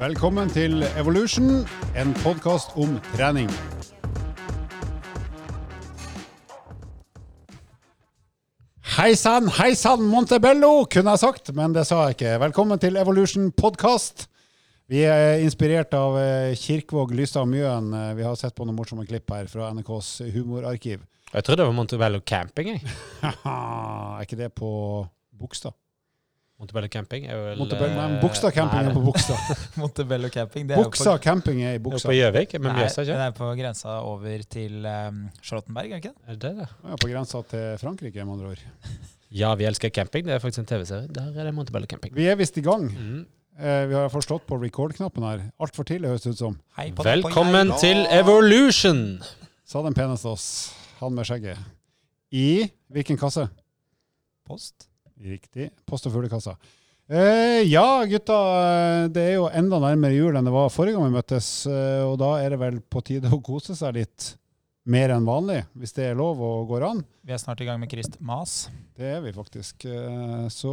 Velkommen til Evolution, en podkast om trening. Hei sann, hei sann, Montebello, kunne jeg sagt, men det sa jeg ikke. Velkommen til Evolution podkast. Vi er inspirert av eh, Kirkvåg, Lystad Mjøen. Eh, Vi har sett på noen morsomme klipp her fra NRKs humorarkiv. Jeg trodde det var Montebello camping. jeg. er ikke det på Bogstad? Montebello camping er vel, Montebello, nei, eh, Bogstad camping nei, er på Bogstad. Montebello camping. Det er jo Bogstad camping er i det er Bogstad. på Gjøvik, Men Mjøsa, det Den er på grensa over til um, Charlottenberg, er det ikke det? Er det det? Ja, på grensa til Frankrike, med andre ord. Ja, vi elsker camping. Det er faktisk en TV-serie. Der er det Montebello camping. Vi er visst i gang. Mm. Eh, vi har forstått på record-knappen her. Altfor tidlig, høres det ut som. Hei på Velkommen på til Evolution! Sa den peneste oss. Han med skjegget. I hvilken kasse? Post. Riktig. Post- og fuglekassa. Eh, ja, gutta. eh, Det er jo enda nærmere jul enn det var forrige gang vi møttes. eh, og da er det vel på tide å kose seg litt mer enn vanlig, hvis det er lov og går an. Vi er snart i gang med Krist Mas. Det er vi faktisk. Så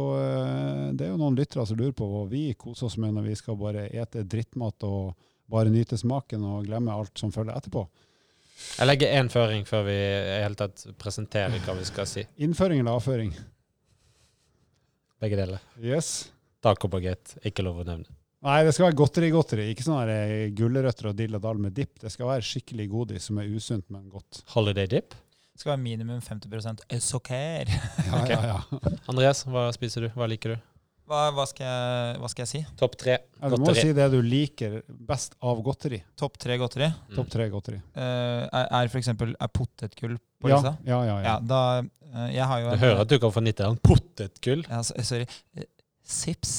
det er jo noen lyttere som lurer på hva vi koser oss med når vi skal bare ete drittmat og bare nyte smaken og glemme alt som følger etterpå. Jeg legger én føring før vi i hele tatt presenterer hva vi skal si. Innføring eller avføring? Begge deler. Yes. Tacobagett, ikke lov å nevne. Nei, det skal være godteri-godteri. Ikke sånn eh, gulrøtter og dill og dall med dipp. Det skal være skikkelig godis som er usunt, men godt. Holiday dip. Det skal være minimum 50 sukker. Ja, ja, ja. Andreas, hva spiser du? Hva liker du? Hva, hva, skal jeg, hva skal jeg si? Topp tre Ja, du må si det du liker best av godteri. Topp tre godteri. Mm. Topp tre godteri. Uh, er, er for eksempel er potetgull på Ja, lista? ja, ja. ja. Ja, da uh, Jeg har jo Du hører at du kan få Nittedal potetgull. ja, Sorry. Eh, Sips.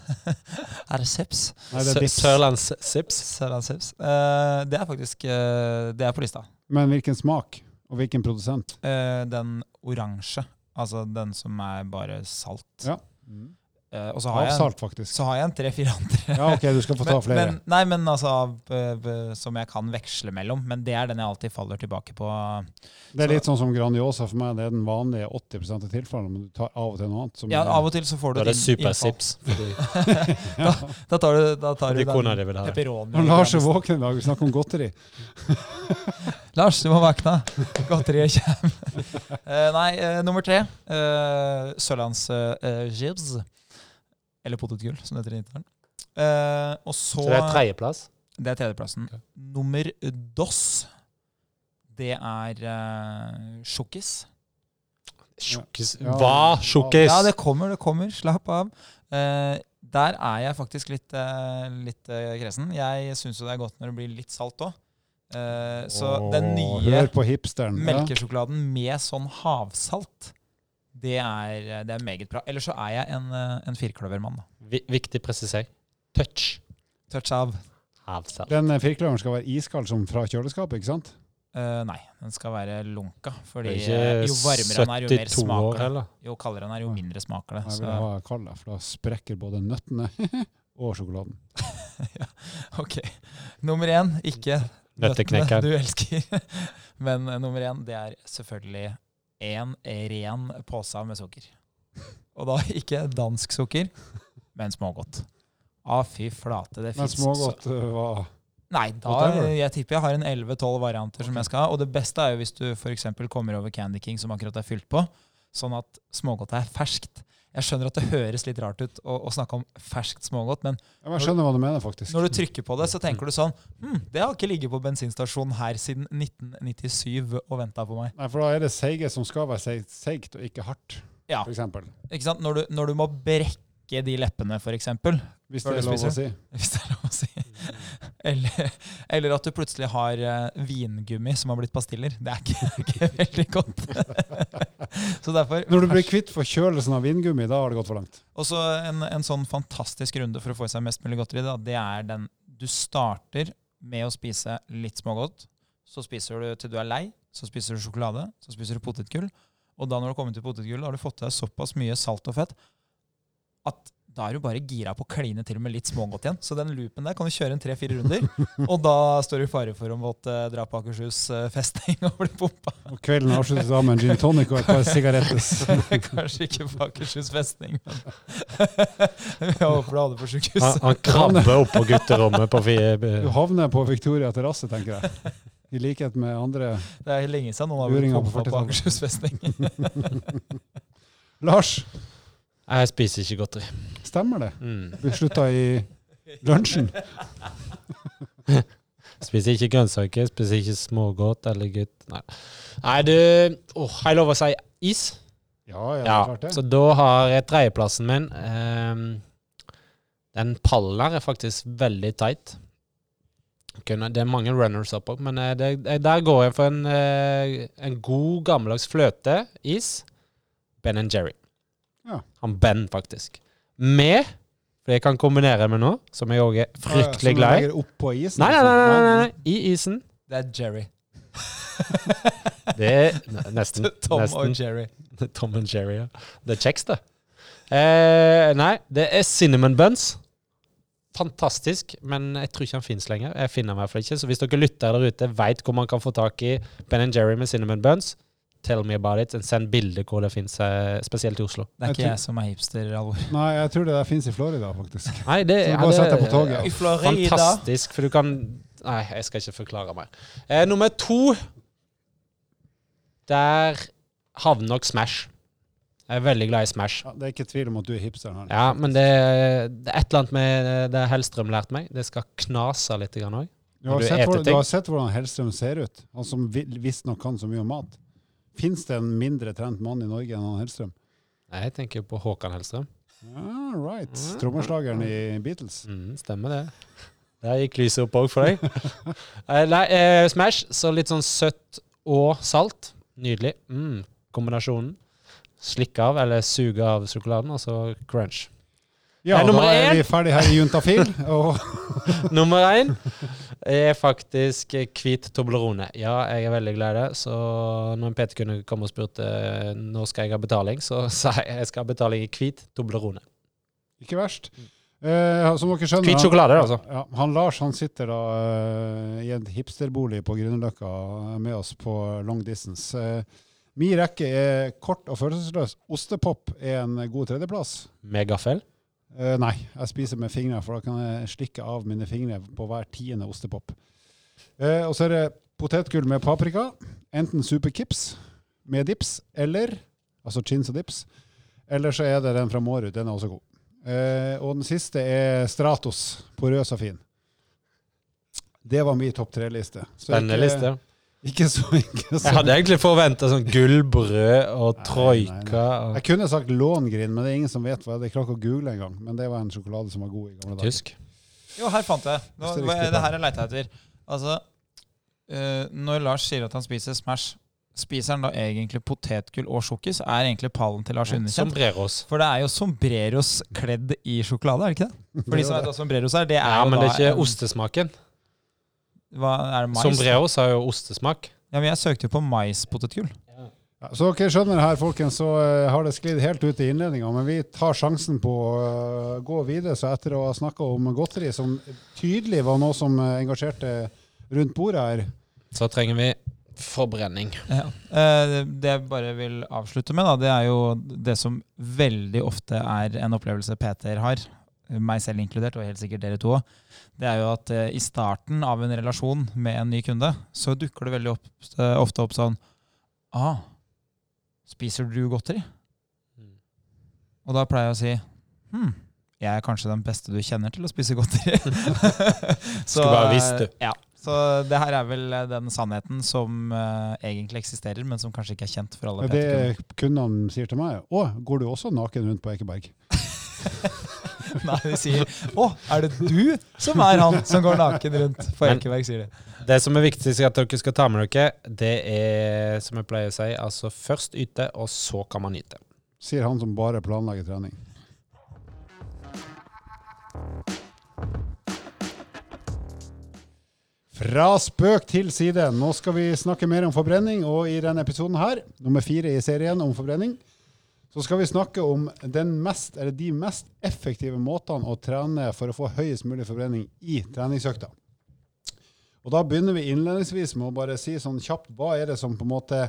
er det sips? Nei, det er dips. Sørlandssips. Sørlandssips. Uh, det er faktisk Det er på lista. Men hvilken smak? Og hvilken produsent? Eh, den oransje. Altså den som er bare salt. Ja. Eh, og så har, jeg en, faktisk. så har jeg en tre-fire andre. Ja, ok, du skal få ta Men, flere. men, nei, men altså eh, b- som jeg kan veksle mellom. Men det er den jeg alltid faller tilbake på. Det er litt sånn som Grandiosa for meg. Det er den vanlige 80% av tilfellene, men du tar av og til noe annet. Som Ja, er- Av og til så får du Da er det super sips innfall. supersips. Fordi. Da tar du, da tar du den pepperoni. Lars er våken i dag, vi snakker om godteri. Lars, du må våkne. Godteriet kommer. Uh, nei, uh, nummer tre. Uh, Sørlandsjibs. uh. Eller potetgull, som det heter i Nittedalen. Eh, og så Så det er tredjeplass. Det er tredjeplassen. Okay. Nummer dos, det er uh, sjokkis. Sjokkis. Ja. Hva? Sjokkis? Ja, det kommer, det kommer. Slapp av. Eh, der er jeg faktisk litt, eh, litt eh, kresen. Jeg syns jo det er godt når det blir litt salt òg. så den nye Hør på hipsteren. Ja. melkesjokoladen med sånn havsalt, det er, det er meget bra. Ellers så er jeg en, eh, en firkløvermann. Vi, viktig presisering. Touch. Touch av Havsalt. Den eh, firkløveren skal være iskald som fra kjøleskapet, ikke sant? Uh, Nei, den skal være lunka. Fordi eh, jo varmere den er, jo mer smaker det. Jo kaldere den er, jo mindre smaker det. Jeg vil Så, ha kald, for da sprekker både nøttene og sjokoladen. ok. Nummer én, ikke Nøtteknekkeren. du elsker. Men eh, nummer én, det er selvfølgelig en ren pose med sukker. Og da ikke dansk sukker, men smågodt. Å, fy flate. Det Men fins smågodt uh, var Nei, da, jeg tipper jeg har en 11-12 varianter som jeg skal ha. Og det beste er jo hvis du f.eks. kommer over Candy King som akkurat er fylt på, sånn at smågodtet er ferskt. Jeg skjønner at det høres litt rart ut å, å snakke om ferskt smågodt, men ja, Jeg skjønner hva du mener, faktisk. når du trykker på det, så tenker du sånn hm, Det har ikke ligget på bensinstasjonen her siden 1997 og venta på meg. Nei, for da er det seige som skal være seigt, og ikke hardt, Ja, f.eks. Når du, når du må brekke de leppene, f.eks. Hvis det er lov å si. Hvis det er lov å si. Eller, eller at du plutselig har eh, vingummi som har blitt pastiller. Det er ikke, ikke veldig godt. så derfor Når du blir kvitt forkjølelsen av vingummi, da har det gått for langt. Og så en, en sånn fantastisk runde for å få i seg mest mulig godteri. Da, det er den du starter med å spise litt smågodt. Så spiser du til du er lei. Så spiser du sjokolade. Så spiser du potetgull. Og da når du kommer til potetgull, har du fått i deg såpass mye salt og fett at da er du bare gira på å kline til med litt smågodt igjen. Så den loopen der kan du kjøre en tre-fire runder, og da står du i fare for å måtte dra på Akershus eh, festning og bli pumpa. Og kvelden avsluttes av med en gin tonic og et par sigaretter. Kanskje ikke på Akershus festning, men jeg håper du hadde på sjukehuset. han krabber opp på gutterommet på Du havner på Victoria terrasse, tenker jeg. I likhet med andre. Det er lenge siden noen har blitt pumpa på Akershus festning. Lars, Jeg spiser ikke godteri. stemmer det? Mm. Vi slutta i lunsjen. Spiser ikke grønnsaker, spiser ikke smågodt eller gutt. Nei, Nei du åh, Har jeg lov å si is? Ja, ja, Ja, klart det. så da har jeg tredjeplassen min. Um, den pallen her er faktisk veldig tight. Det er mange runners up men eh, det, eh, der går jeg for en, eh, en god, gammeldags fløteis. Ben Jerry. Han Ben, faktisk. Med For jeg kan kombinere med noe, som jeg òg er fryktelig glad i. Som du legger oppå isen? Nei, nei, nei, nei, nei, nei. I isen. Det er Jerry. Det er nesten. Tom nesten. og Jerry. Tom og Jerry, ja. Det er kjeks, det. Eh, nei, det er cinnamon buns. Fantastisk, men jeg tror ikke han fins lenger. Jeg finner meg fall ikke. Så hvis dere lytter der ute, veit hvor man kan få tak i Ben Jerry med cinnamon buns, tell me about it. and Send bilde hvor det fins, spesielt i Oslo. Det er ikke jeg, jeg som er hipster, Alvor. Nei, jeg tror det der fins i Florida, faktisk. Nei, det, Så bare sett deg på toget. I Florida. fantastisk, for du kan Nei, jeg skal ikke forklare mer. Eh, nummer to Der havner nok Smash. Jeg er veldig glad i Smash. Ja, det er ikke tvil om at du er hipster. her. Ja, men det, det er et eller annet med det Hellstrøm lærte meg. Det skal knase litt òg. Du har, du har sett hvordan Hellstrøm ser ut, han som vi- visstnok kan så mye om mat. Fins det en mindre trent mann i Norge enn han Hellstrøm? Jeg tenker på Håkan Hellstrøm. Ah, right. Trommeslageren i Beatles. Mm, stemmer det. Der gikk lyset opp òg for deg. Eh, Nei, eh, Smash, så litt sånn søtt og salt. Nydelig. Mm, kombinasjonen. Slikke av, eller suge av sjokoladen, og så crunch. Ja, Nei, da er vi ferdig her i Juntafil. Og Nummer én er faktisk eh, hvit Toblerone. Ja, jeg er veldig glad i det. Så når Peter kunne komme og spurte eh, når skal jeg ha betaling, så sa jeg jeg skal ha betaling i hvit Toblerone. ikke verst. Eh, som dere skjønner Hvit sjokolade, altså. Ja, han Lars han sitter da eh, i en hipsterbolig på Grünerløkka med oss på long distance. Eh, min rekke er kort og følelsesløs. Ostepop er en god tredjeplass. Med gaffel. Eh, nei, jeg spiser med fingrene, for da kan jeg slikke av mine fingre på hver tiende ostepop. Uh, og så er det potetgull med paprika. Enten superkips med dips, eller altså chins og dips. Eller så er det den fra Mårud. Den er også god. Uh, og den siste er Stratos porøs og fin. Det var min topp tre-liste. Så Spennende liste. Ikke så, ikke så Jeg hadde egentlig forventa sånn gullbrød og troika. Og Jeg kunne sagt Långrin, men det er ingen som vet hva det er. Jeg klarer ikke å google engang. Men det var en sjokolade som var god i gamle dager. tysk. Jo, her fant jeg. Nå, det er er det her jeg leita etter. Altså, uh, når Lars sier at han spiser Smash, spiser han da egentlig potetgull og sjokkis? Er egentlig pallen til Lars underkjent? Sombreros. For det er jo sombreros kledd i sjokolade, er det ikke det? For de som vet hva sombreros er, det er Ja, jo men det er ikke en- ostesmaken. Hva er det mais? Sombreros har jo ostesmak. Ja, men jeg søkte jo på maispotetgull. Ja, så dere skjønner her, folkens, så eh, har det sklidd helt ut i innledninga. Men vi tar sjansen på å eh, gå videre. Så etter å ha snakka om godteri, som tydelig var noe som eh, engasjerte rundt bordet her Så trenger vi forbrenning. Ja. Eh, Det jeg bare vil avslutte med, da, det er jo det som veldig ofte er en opplevelse Peter har, meg selv inkludert, og helt sikkert dere to òg. Det er jo at eh, i starten av en relasjon med en ny kunde, så dukker det veldig opp, eh, ofte opp sånn ah, Spiser du godteri? Og da pleier jeg å si hm, jeg er kanskje den beste du kjenner til å spise godteri. så, Skulle bare visst, du. eh, Ja, så det her er vel den sannheten som uh, egentlig eksisterer, men som kanskje ikke er kjent for alle. Det kundene sier til meg. Å, går du også naken rundt på Ekeberg? Nei, de sier 'Å, er det du som er han som går naken rundt på Ekeberg', sier de. Det som er viktigst at dere skal ta med dere, det er, som jeg pleier å si, altså først yte, og så kan man nyte. Sier han som bare planlegger trening. Fra spøk til side. Nå skal vi snakke mer om forbrenning, og i denne episoden her, nummer fire i serien om forbrenning, så skal vi snakke om mest, de mest effektive måtene å trene for å få høyest mulig forbrenning i treningsøkta. Og Da begynner vi innledningsvis med å bare si sånn kjapt hva er det som på en måte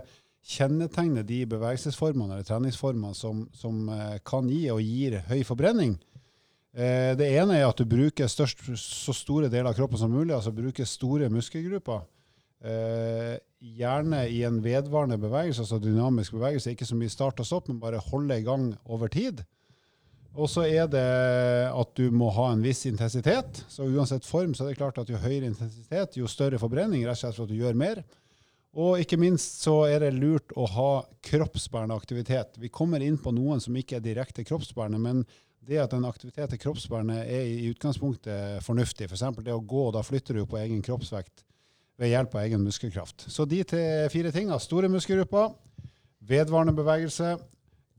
kjennetegner de bevegelsesformene eller treningsformene som, som eh, kan gi og gir høy forbrenning. Eh, det ene er at du bruker størst, så store deler av kroppen som mulig, altså bruker store muskelgrupper. Gjerne i en vedvarende bevegelse, altså dynamisk bevegelse. Ikke så mye start og stopp, men bare holde i gang over tid. Og så er det at du må ha en viss intensitet. Så uansett form så er det klart at jo høyere intensitet, jo større forbrenning, rett og slett for at du gjør mer. Og ikke minst så er det lurt å ha kroppsbærende aktivitet. Vi kommer inn på noen som ikke er direkte kroppsbærende, men det at en aktivitet er kroppsbærende, er i utgangspunktet fornuftig. F.eks. For det å gå, da flytter du på egen kroppsvekt ved hjelp av egen muskelkraft. Så de fire tingene, store muskelgrupper, vedvarende bevegelse,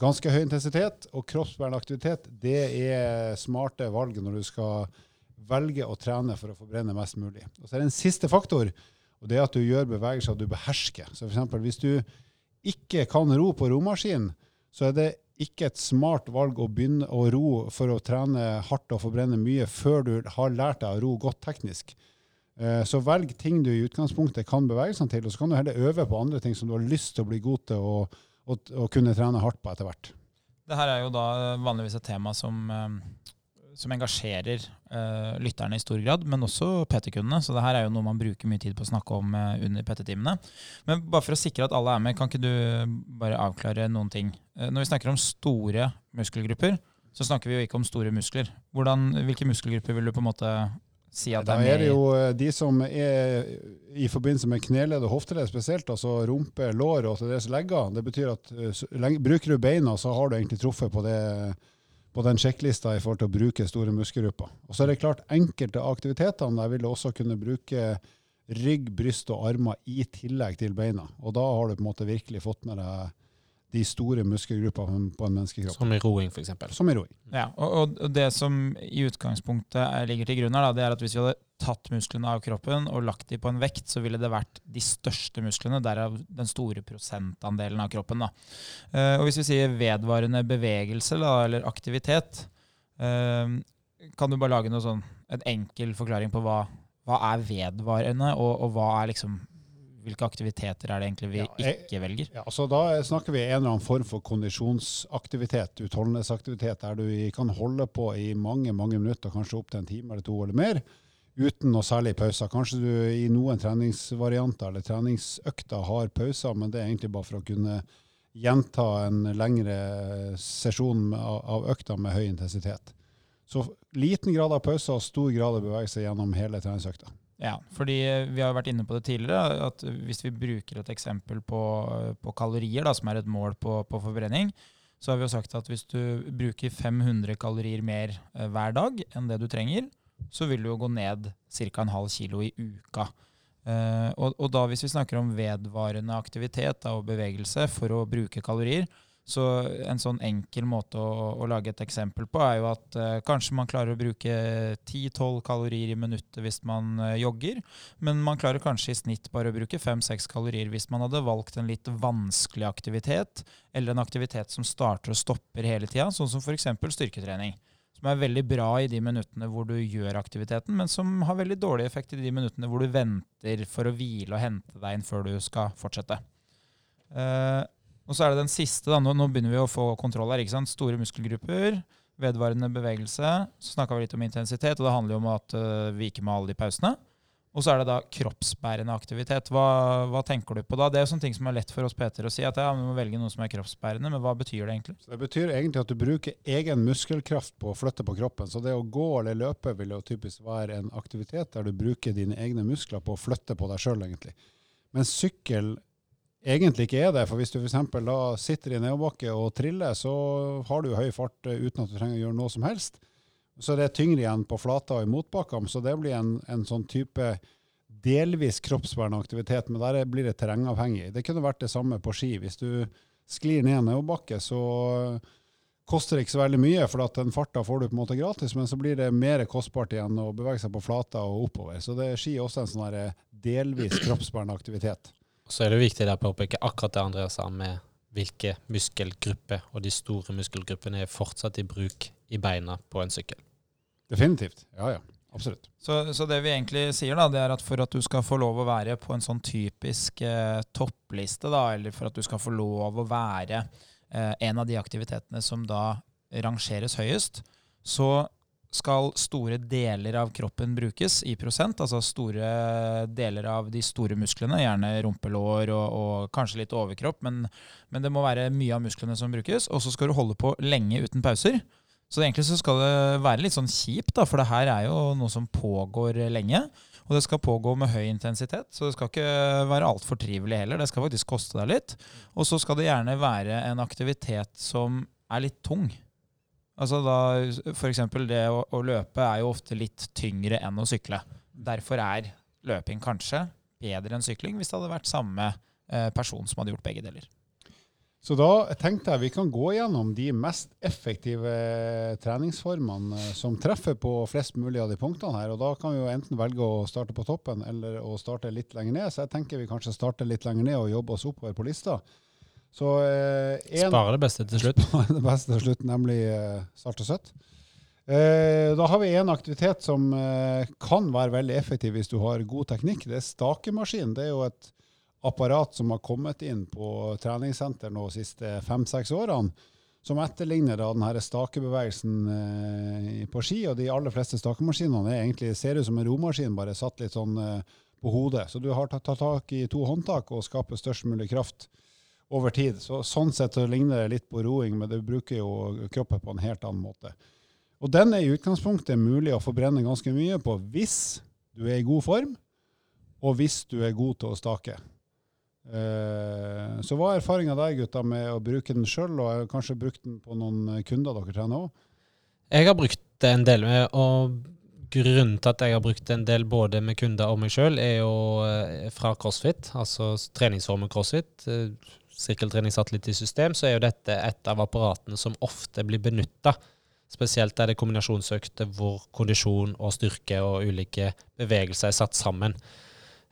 ganske høy intensitet og kroppsbærende aktivitet, det er smarte valg når du skal velge å trene for å forbrenne mest mulig. Og så er det en siste faktor, og det er at du gjør bevegelser du behersker. Så f.eks. hvis du ikke kan ro på romaskin, så er det ikke et smart valg å begynne å ro for å trene hardt og forbrenne mye før du har lært deg å ro godt teknisk. Eh, så velg ting du i utgangspunktet kan bevegelsene til, og så kan du heller øve på andre ting som du har lyst til å bli god til å, å, å kunne trene hardt på etter hvert. Det her er jo da vanligvis et tema som, eh, som engasjerer uh, lytterne i stor grad, men også PT-kundene. Så det her er jo noe man bruker mye tid på å snakke om uh, under PT-timene. Men bare for å sikre at alle er med, kan ikke du bare avklare noen ting? Uh, når vi snakker om store muskelgrupper, så snakker vi jo ikke om store muskler. Hvordan, hvilke muskelgrupper vil du på en måte si at Da det er er det jo eh, de som er i forbindelse med kneledd og hofteledd spesielt, altså rumpe, lår og til dels legger. Det betyr at eh, bruker du beina, så har du egentlig truffet på, det, på den sjekklista i forhold til å bruke store muskelgrupper. Og så er det klart enkelte av aktivitetene der vil du også kunne bruke rygg, bryst og armer i tillegg til beina. Og da har du på en måte virkelig fått med deg de store muskelgruppene på en menneskekropp. Som i roing, f.eks. Som i roing. Ja, og, og det som i utgangspunktet er, ligger til grunn her, da, det er at hvis vi hadde tatt musklene av kroppen og lagt dem på en vekt, så ville det vært de største musklene, derav den store prosentandelen av kroppen. Da. Eh, og hvis vi sier vedvarende bevegelse da, eller aktivitet, eh, kan du bare lage noe sånn, en enkel forklaring på hva, hva er vedvarende, og, og hva er liksom hvilke aktiviteter er det egentlig vi Ja, jeg- ikke velger? Ja, så Da snakker vi en eller annen form for kondisjonsaktivitet, utholdenhetsaktivitet, der du kan holde på i mange mange minutter, kanskje opp til en time eller to eller mer, uten noe særlig pauser. Kanskje du i noen treningsvarianter eller treningsøkter har pauser, men det er egentlig bare for å kunne gjenta en lengre sesjon av av økta med høy intensitet. Så liten grad av pauser og stor grad av bevegelse gjennom hele treningsøkta. Ja, fordi eh, vi har vært inne på det tidligere, at hvis vi bruker et eksempel på, på kalorier, da, som er et mål på, på forbrenning, så har vi jo sagt at hvis du bruker 500 kalorier mer eh, hver dag enn det du trenger, så vil du jo gå ned ca. en halv kilo i uka. Eh, og, og da hvis vi snakker om vedvarende aktivitet da, og bevegelse for å bruke kalorier, så en sånn enkel måte å, å lage et eksempel på er jo at eh, kanskje man klarer å bruke 10-12 kalorier i minuttet hvis man eh, jogger, men man klarer kanskje i snitt bare å bruke 5-6 kalorier hvis man hadde valgt en litt vanskelig aktivitet, eller en aktivitet som starter og stopper hele tida, sånn som f.eks. styrketrening. Som er veldig bra i de minuttene hvor du gjør aktiviteten, men som har veldig dårlig effekt i de minuttene hvor du venter for å hvile og hente deg inn før du skal fortsette. Eh, og så er det den siste. da, Nå, nå begynner vi å få kontroll her. ikke sant? Store muskelgrupper, vedvarende bevegelse. Så snakka vi litt om intensitet, og det handler jo om at uh, vi ikke må ha alle de pausene. Og så er det da kroppsbærende aktivitet. Hva, hva tenker du på da? Det er jo sånne ting som er lett for oss Peter å si, at ja, vi må velge noe som er kroppsbærende, men hva betyr det egentlig? Så Det betyr egentlig at du bruker egen muskelkraft på å flytte på kroppen. Så det å gå eller løpe vil jo typisk være en aktivitet der du bruker dine egne muskler på å flytte på deg sjøl, egentlig. Men sykkel egentlig ikke er det. For hvis du f.eks. sitter i nedoverbakke og triller, så har du høy fart eh, uten at du trenger å gjøre noe som helst. Så det er tyngre igjen på flata og i motbakkene, så det blir en, en sånn type delvis kroppsvernende aktivitet, men der blir det terrengavhengig. Det kunne vært det samme på ski. Hvis du sklir ned en nedoverbakke, så koster det ikke så veldig mye, for at den farta får du på en måte gratis, men så blir det mer kostbart igjen å bevege seg på flata og oppover. Så det er ski også en sånn delvis kroppsbærende aktivitet. Så er det viktig å påpeke akkurat det Andreas sa med hvilke muskelgrupper, og de store muskelgruppene er fortsatt i bruk i beina på en sykkel. Definitivt. Ja, ja. Absolutt. Så, så det vi egentlig sier, da, det er at for at du skal få lov å være på en sånn typisk eh, toppliste, da, eller for at du skal få lov å være eh, en av de aktivitetene som da rangeres høyest, så skal store deler av kroppen brukes i prosent. Altså store deler av de store musklene, gjerne rumpelår og, og kanskje litt overkropp, men, men det må være mye av musklene som brukes. Og så skal du holde på lenge uten pauser. Så egentlig så skal det være litt sånn kjipt, da, for det her er jo noe som pågår lenge. Og det skal pågå med høy intensitet, så det skal ikke være altfor trivelig heller. Det skal faktisk koste deg litt. Og så skal det gjerne være en aktivitet som er litt tung. Altså da, for eksempel det å, å løpe er jo ofte litt tyngre enn å sykle. Derfor er løping kanskje bedre enn sykling hvis det hadde vært samme eh, person som hadde gjort begge deler. Så da tenkte jeg vi kan gå gjennom de mest effektive treningsformene eh, som treffer på flest mulig av de punktene her. Og da kan vi jo enten velge å starte på toppen eller å starte litt lenger ned. Så jeg tenker vi kanskje starter litt lenger ned og jobber oss oppover på lista. Så eh, Spare det beste til slutt. det beste til slutt, nemlig eh, salt og søtt. Eh, da har vi en aktivitet som eh, kan være veldig effektiv hvis du har god teknikk. Det er stakemaskin. Det er jo et apparat som har kommet inn på treningssenter nå de siste fem-seks årene, som etterligner da denne stakebevegelsen eh, på ski. Og de aller fleste stakemaskinene egentlig, ser ut som en romaskin, bare satt litt sånn eh, på hodet. Så du har tatt tak i to håndtak og skaper størst mulig kraft over tid. Så, sånn sett så ligner det litt på roing, men det bruker jo kroppen på en helt annen måte. Og den er i utgangspunktet mulig å forbrenne ganske mye på hvis du er i god form, og hvis du er god til å stake. Eh, så hva er erfaringa der, gutta, med å bruke den sjøl, og kanskje brukt den på noen kunder dere trener òg? Jeg har brukt det en del, med, og grunnen til at jeg har brukt en del både med kunder og meg sjøl, er jo eh, fra CrossFit, altså treningsformen CrossFit. Eh, sirkeltrening satt litt i system, så er jo dette et av apparatene som ofte blir benytta. Spesielt er det kombinasjonsøkter hvor kondisjon og styrke og ulike bevegelser er satt sammen.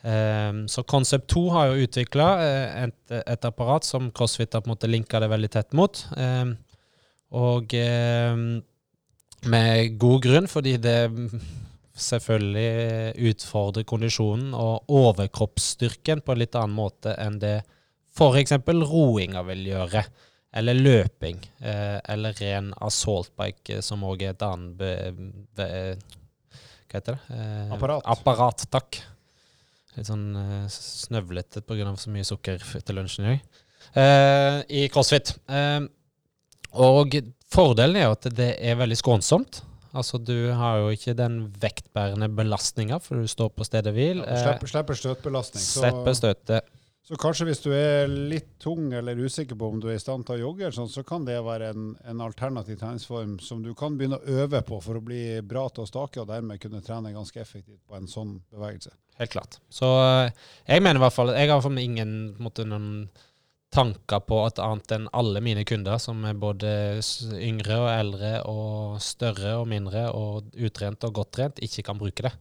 Um, så Concept 2 har jo utvikla uh, et, et, apparat som CrossFit har på en måte linka det veldig tett mot. Um, og um, med god grunn, fordi det selvfølgelig utfordrer kondisjonen og overkroppsstyrken på en litt annen måte enn det f.eks. roinga vil gjøre. Eller løping. Uh, eller ren assaultbike, som òg er et annet be, be, Hva heter det? Uh, apparat. Apparat, takk. Litt sånn uh, snøvlete pga. så mye sukker til lunsjen i dag. Uh, I crossfit. Og fordelen er jo at det er veldig skånsomt. Altså Du har jo ikke den vektbærende belastninga, for du står på stedet hvil. Ja, slipper, slipper støtbelastning. Slipper støtet. Så kanskje hvis du er litt tung eller usikker på om du er i stand til å jogge, sånn, så kan det være en, en, alternativ treningsform som du kan begynne å øve på for å bli bra til å stake, og dermed kunne trene ganske effektivt på en sånn bevegelse. Helt klart. Så eh, jeg mener i hvert fall Jeg har for meg ingen måte, noen tanker på at annet enn alle mine kunder, som er både yngre og eldre og større og mindre og utrent og godt trent, ikke kan bruke det.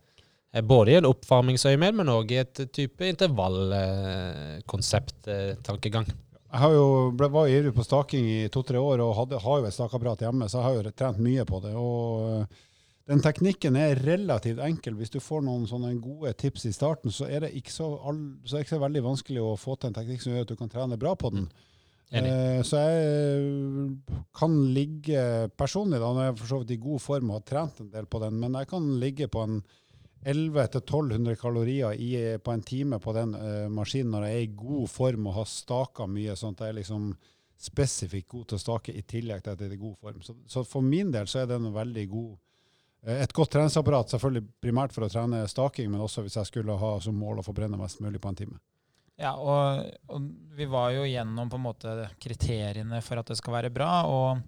Eh, både i en oppvarmingsøyemed, men òg i et type intervallkonsept-tankegang. Jeg har jo, var ivrig på staking i to-tre år og hadde, har jo et stakeapparat hjemme, så jeg har jo trent mye på det. og den teknikken er relativt enkel. Hvis du får noen sånne gode tips i starten, så er det ikke så, all, så, er det ikke så veldig vanskelig å få til en teknikk som gjør at du kan trene bra på den. Eh, så jeg kan ligge personlig, da, når jeg er for så vidt i god form og har trent en del på den, men jeg kan ligge på en 1100-1200 kalorier i, på en time på den uh, maskinen når jeg er i god form og har staka mye, sånn at jeg er liksom spesifikt god til å stake i tillegg til at jeg er i god form. Så, så for min del så er den veldig god Eh, et godt treningsapparat, selvfølgelig primært for å trene staking, men også hvis jeg skulle ha som mål å forbrenne mest mulig på en time. Ja, og, og, vi var jo gjennom på en måte kriteriene for at det skal være bra. og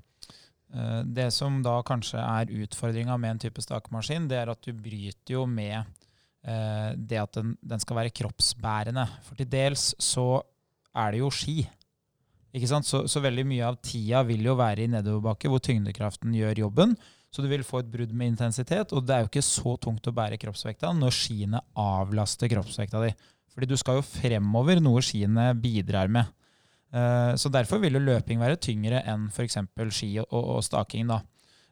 Det som da kanskje er utfordringa med en type stakemaskin, det er at du bryter jo med uh, det at den, den, skal være kroppsbærende. For til dels så er det jo ski. Ikke sant? Så, så veldig mye av tida vil jo være i nedoverbakke, hvor tyngdekraften gjør jobben. Så du vil få et brudd med intensitet, og det er jo ikke så tungt å bære kroppsvekta når skiene avlaster kroppsvekta di. Fordi du skal jo fremover, noe skiene bidrar med. Eh, så derfor vil jo løping være tyngre enn f.eks. ski og, og, staking. da.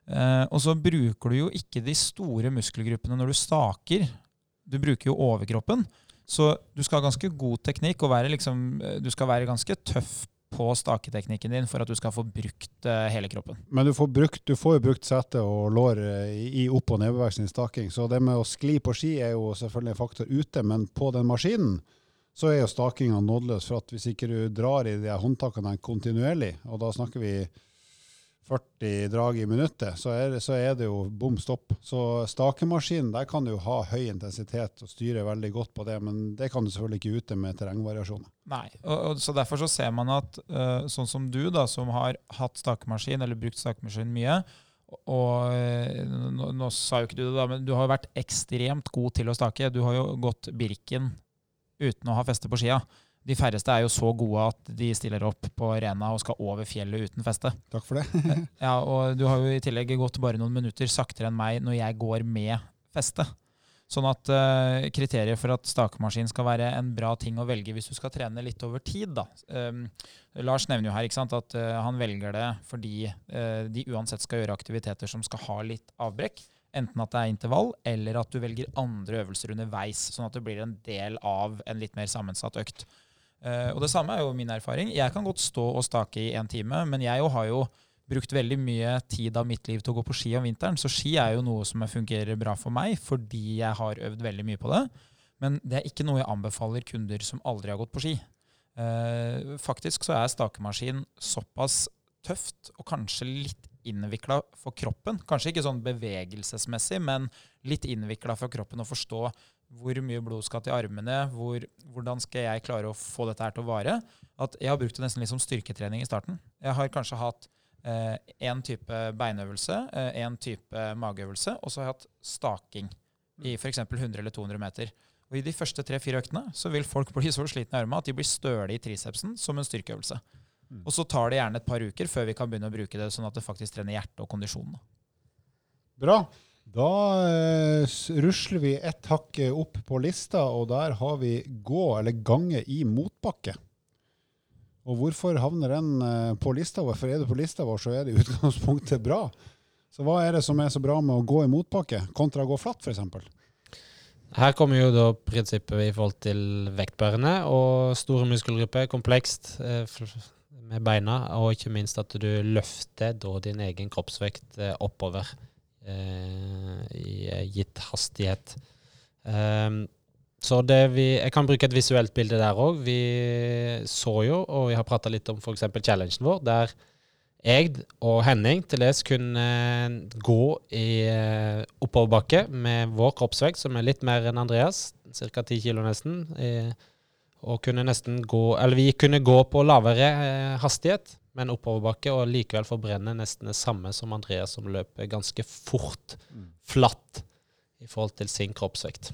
Eh, og så bruker du jo ikke de store muskelgruppene når du staker. Du bruker jo overkroppen. Så du skal ha ganske god teknikk og liksom, eh, du skal være ganske tøff på staketeknikken din for at du skal få brukt hele kroppen. Men du får, brukt, du får jo brukt sete og lår i opp- og nedbevegelsen i staking. Så det med å skli på ski er jo selvfølgelig en faktor ute, men på den maskinen så er jo stakinga nådeløs. For at hvis ikke du drar i de håndtakene kontinuerlig, og da snakker vi 40 drag i minuttet, så er, det- så er det jo bom stopp. Så stakemaskinen, der kan du ha høy intensitet og styre veldig godt på det, men det kan du selvfølgelig ikke ute med terrengvariasjoner. Nei, og, og så Derfor så ser man at uh, sånn som du, da, som har hatt stakemaskin eller brukt stakemaskin mye og eh, nå, nå sa jo ikke du det, da, men du har jo vært ekstremt god til å stake. Du har jo gått Birken uten å ha feste på skia. De færreste er jo så gode at de stiller opp på Rena og skal over fjellet uten feste. Takk for det. Ja, Og du har jo i tillegg gått bare noen minutter saktere enn meg når jeg går med feste. Sånn at uh, kriteriet for at stakemaskin skal være en bra ting å velge hvis du skal trene litt over tid, da. Um, Lars nevner jo her ikke sant, at uh, han velger det fordi uh, de uansett skal gjøre aktiviteter som skal ha litt avbrekk. Enten at det er intervall, eller at du velger andre øvelser underveis. Sånn at det blir en del av en litt mer sammensatt økt. Uh, og det samme er jo min erfaring. Jeg kan godt stå og stake i en time, men jeg jo har jo brukt veldig mye tid av mitt liv til å gå på ski om vinteren. Så ski er jo noe som fungerer bra for meg, fordi jeg har øvd veldig mye på det. Men det er ikke noe jeg anbefaler kunder som aldri har gått på ski. Uh, faktisk så er stakemaskin såpass tøft og kanskje litt innvikla for kroppen. Kanskje ikke sånn bevegelsesmessig, men litt innvikla for kroppen å forstå hvor mye blod skal til armene, hvor, hvordan skal jeg klare å få dette her til å vare. At jeg har brukt det nesten litt som styrketrening i starten. Jeg har kanskje hatt én type beinøvelse, én type mageøvelse, og så har jeg hatt staking i f.eks. 100 eller 200 meter. Og I de første tre-fire øktene så vil folk bli så slitne i armene at de blir støle i tricepsen som en styrkeøvelse. Mm. Og så tar det gjerne et par uker før vi kan begynne å bruke det sånn at det faktisk trener hjerte og kondisjon. Bra. Da eh, rusler vi ett hakk eh, opp på lista, og der har vi gå eller gange i motbakke. Og hvorfor havner den eh, på lista vår? For er det på lista vår, så er det i utgangspunktet bra. Så hva er det som er så bra med å gå i motbakke, kontra å gå flatt, f.eks.? Her kommer jo da prinsippet i forhold til vektbærende og store muskelgrupper, komplekst med beina, og ikke minst at du løfter da din egen kroppsvekt eh, oppover eh, i eh, gitt hastighet. Um, så vi, Jeg kan bruke et visuelt bilde der òg. Vi så jo, og vi har prata litt om f.eks. challengen vår, der jeg og Henning til dels kunne gå i eh, oppoverbakke med vår kroppsvekt, som er litt mer enn Andreas, ca. 10 kilo nesten. Eh, og kunne nesten gå Eller vi kunne gå på lavere eh, hastighet, men oppoverbakke, og likevel forbrenne nesten det samme som Andreas, som løper ganske fort, flatt, i forhold til sin kroppsvekt.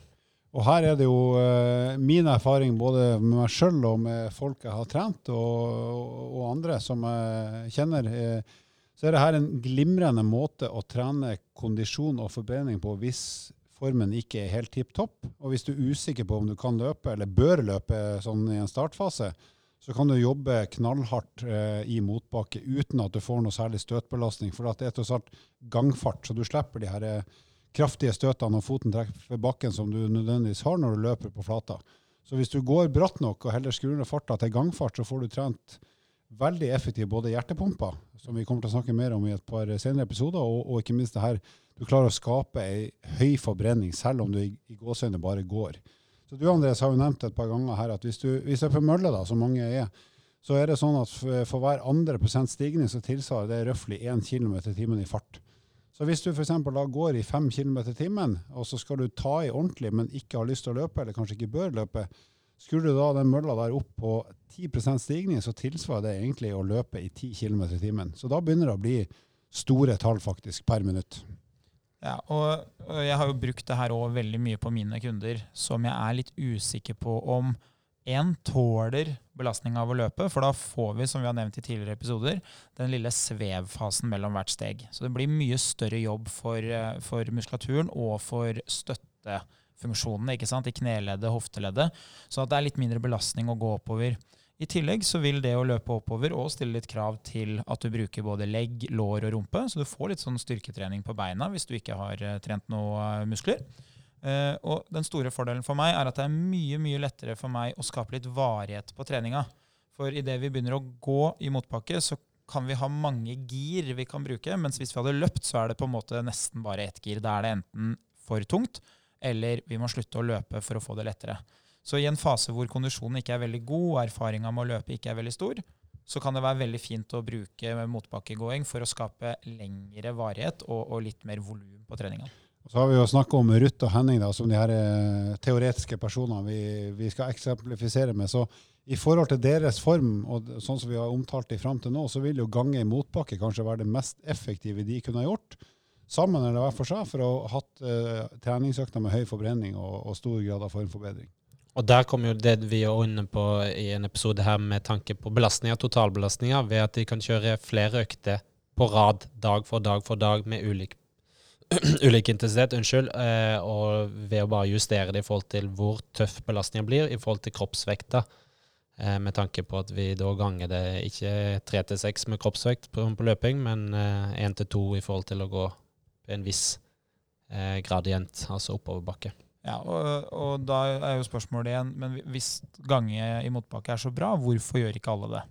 Og her er det jo uh, min erfaring både med meg sjøl og med folk jeg har trent, og, og andre som jeg kjenner. Uh, så er det her en glimrende måte å trene kondisjon og forbrenning på hvis formen ikke er helt tipp topp. Og hvis du er usikker på om du kan løpe, eller bør løpe sånn i en startfase, så kan du jobbe knallhardt eh, i motbakke uten at du får noe særlig støtbelastning. For det er tross alt gangfart, så du slipper de her eh, kraftige støtene når foten treffer bakken som du nødvendigvis har når du løper på flata. Så hvis du går bratt nok og heller skrur ned farta til gangfart, så får du trent veldig effektivt både hjertepumpa, som vi kommer til å snakke mer om i et par senere episoder, og, og ikke minst det her, du klarer å skape ei høy forbrenning selv om du i, i gåseøyne bare går. Så du Andres, har jo nevnt et par ganger her at hvis du, hvis er på mølle, da, som mange er, så er det sånn at for, hver andre prosent stigning så tilsvarer det røftlig 1 km i timen i fart. Så hvis du f.eks. går i 5 km i timen, og så skal du ta i ordentlig, men ikke har lyst til å løpe, eller kanskje ikke bør løpe, skulle du da den mølla der opp på 10 stigning, så tilsvarer det egentlig å løpe i 10 km i timen. Så da begynner det å bli store tall faktisk per minutt. Ja, og, jeg har jo brukt det her òg veldig mye på mine kunder, som jeg er litt usikker på om én tåler belastninga av å løpe, for da får vi, som vi har nevnt i tidligere episoder, den lille svevfasen mellom hvert steg. Så det blir mye større jobb for, eh, for muskulaturen og for støttefunksjonene i kneleddet, hofteleddet. Så det er litt mindre belastning å gå oppover. I tillegg så vil det å løpe oppover og stille litt krav til at du bruker både legg, lår og rumpe, så du får litt sånn styrketrening på beina hvis du ikke har eh, trent noe eh, muskler. Eh, og den store fordelen for meg er at det er mye mye lettere for meg å skape litt varighet på treninga. For idet vi begynner å gå i motbakke, så kan vi ha mange gir vi kan bruke. Mens hvis vi hadde løpt, så er det på en måte nesten bare ett gir. Da er det enten for tungt, eller vi må slutte å løpe for å få det lettere. Så i en fase hvor kondisjonen ikke er veldig god, og erfaringa med å løpe ikke er veldig stor, så kan det være veldig fint å bruke motbakkegåing for å skape lengre varighet og, og litt mer volum på treninga. Så har vi jo snakka om Ruth og Henning da, som de her eh, teoretiske personene vi, vi, skal eksemplifisere med. Så i forhold til deres form, og sånn som vi har omtalt dem fram til nå, så vil jo gange i motbakke kanskje være det mest effektive de kunne ha gjort sammen eller hver for seg, for å ha hatt uh, treningsøkter med høy forbrenning og, og, stor grad av formforbedring. Og der kommer jo det vi er inne på i en episode her med tanke på belastninger, totalbelastninger, ved at de kan kjøre flere økter på rad dag for dag for dag med ulik, ulik intensitet, unnskyld, eh, og ved å bare justere det i forhold til hvor tøff belastningen blir i forhold til kroppsvekta. Uh, med tanke på at vi da ganger det ikke tre til seks med kroppsvekt på, på løping, men én til to i forhold til å gå en viss eh, gradient, altså oppoverbakke. Ja, og, og, da er jo spørsmålet igjen men hvis gange i motbakke er så bra, hvorfor gjør ikke alle det?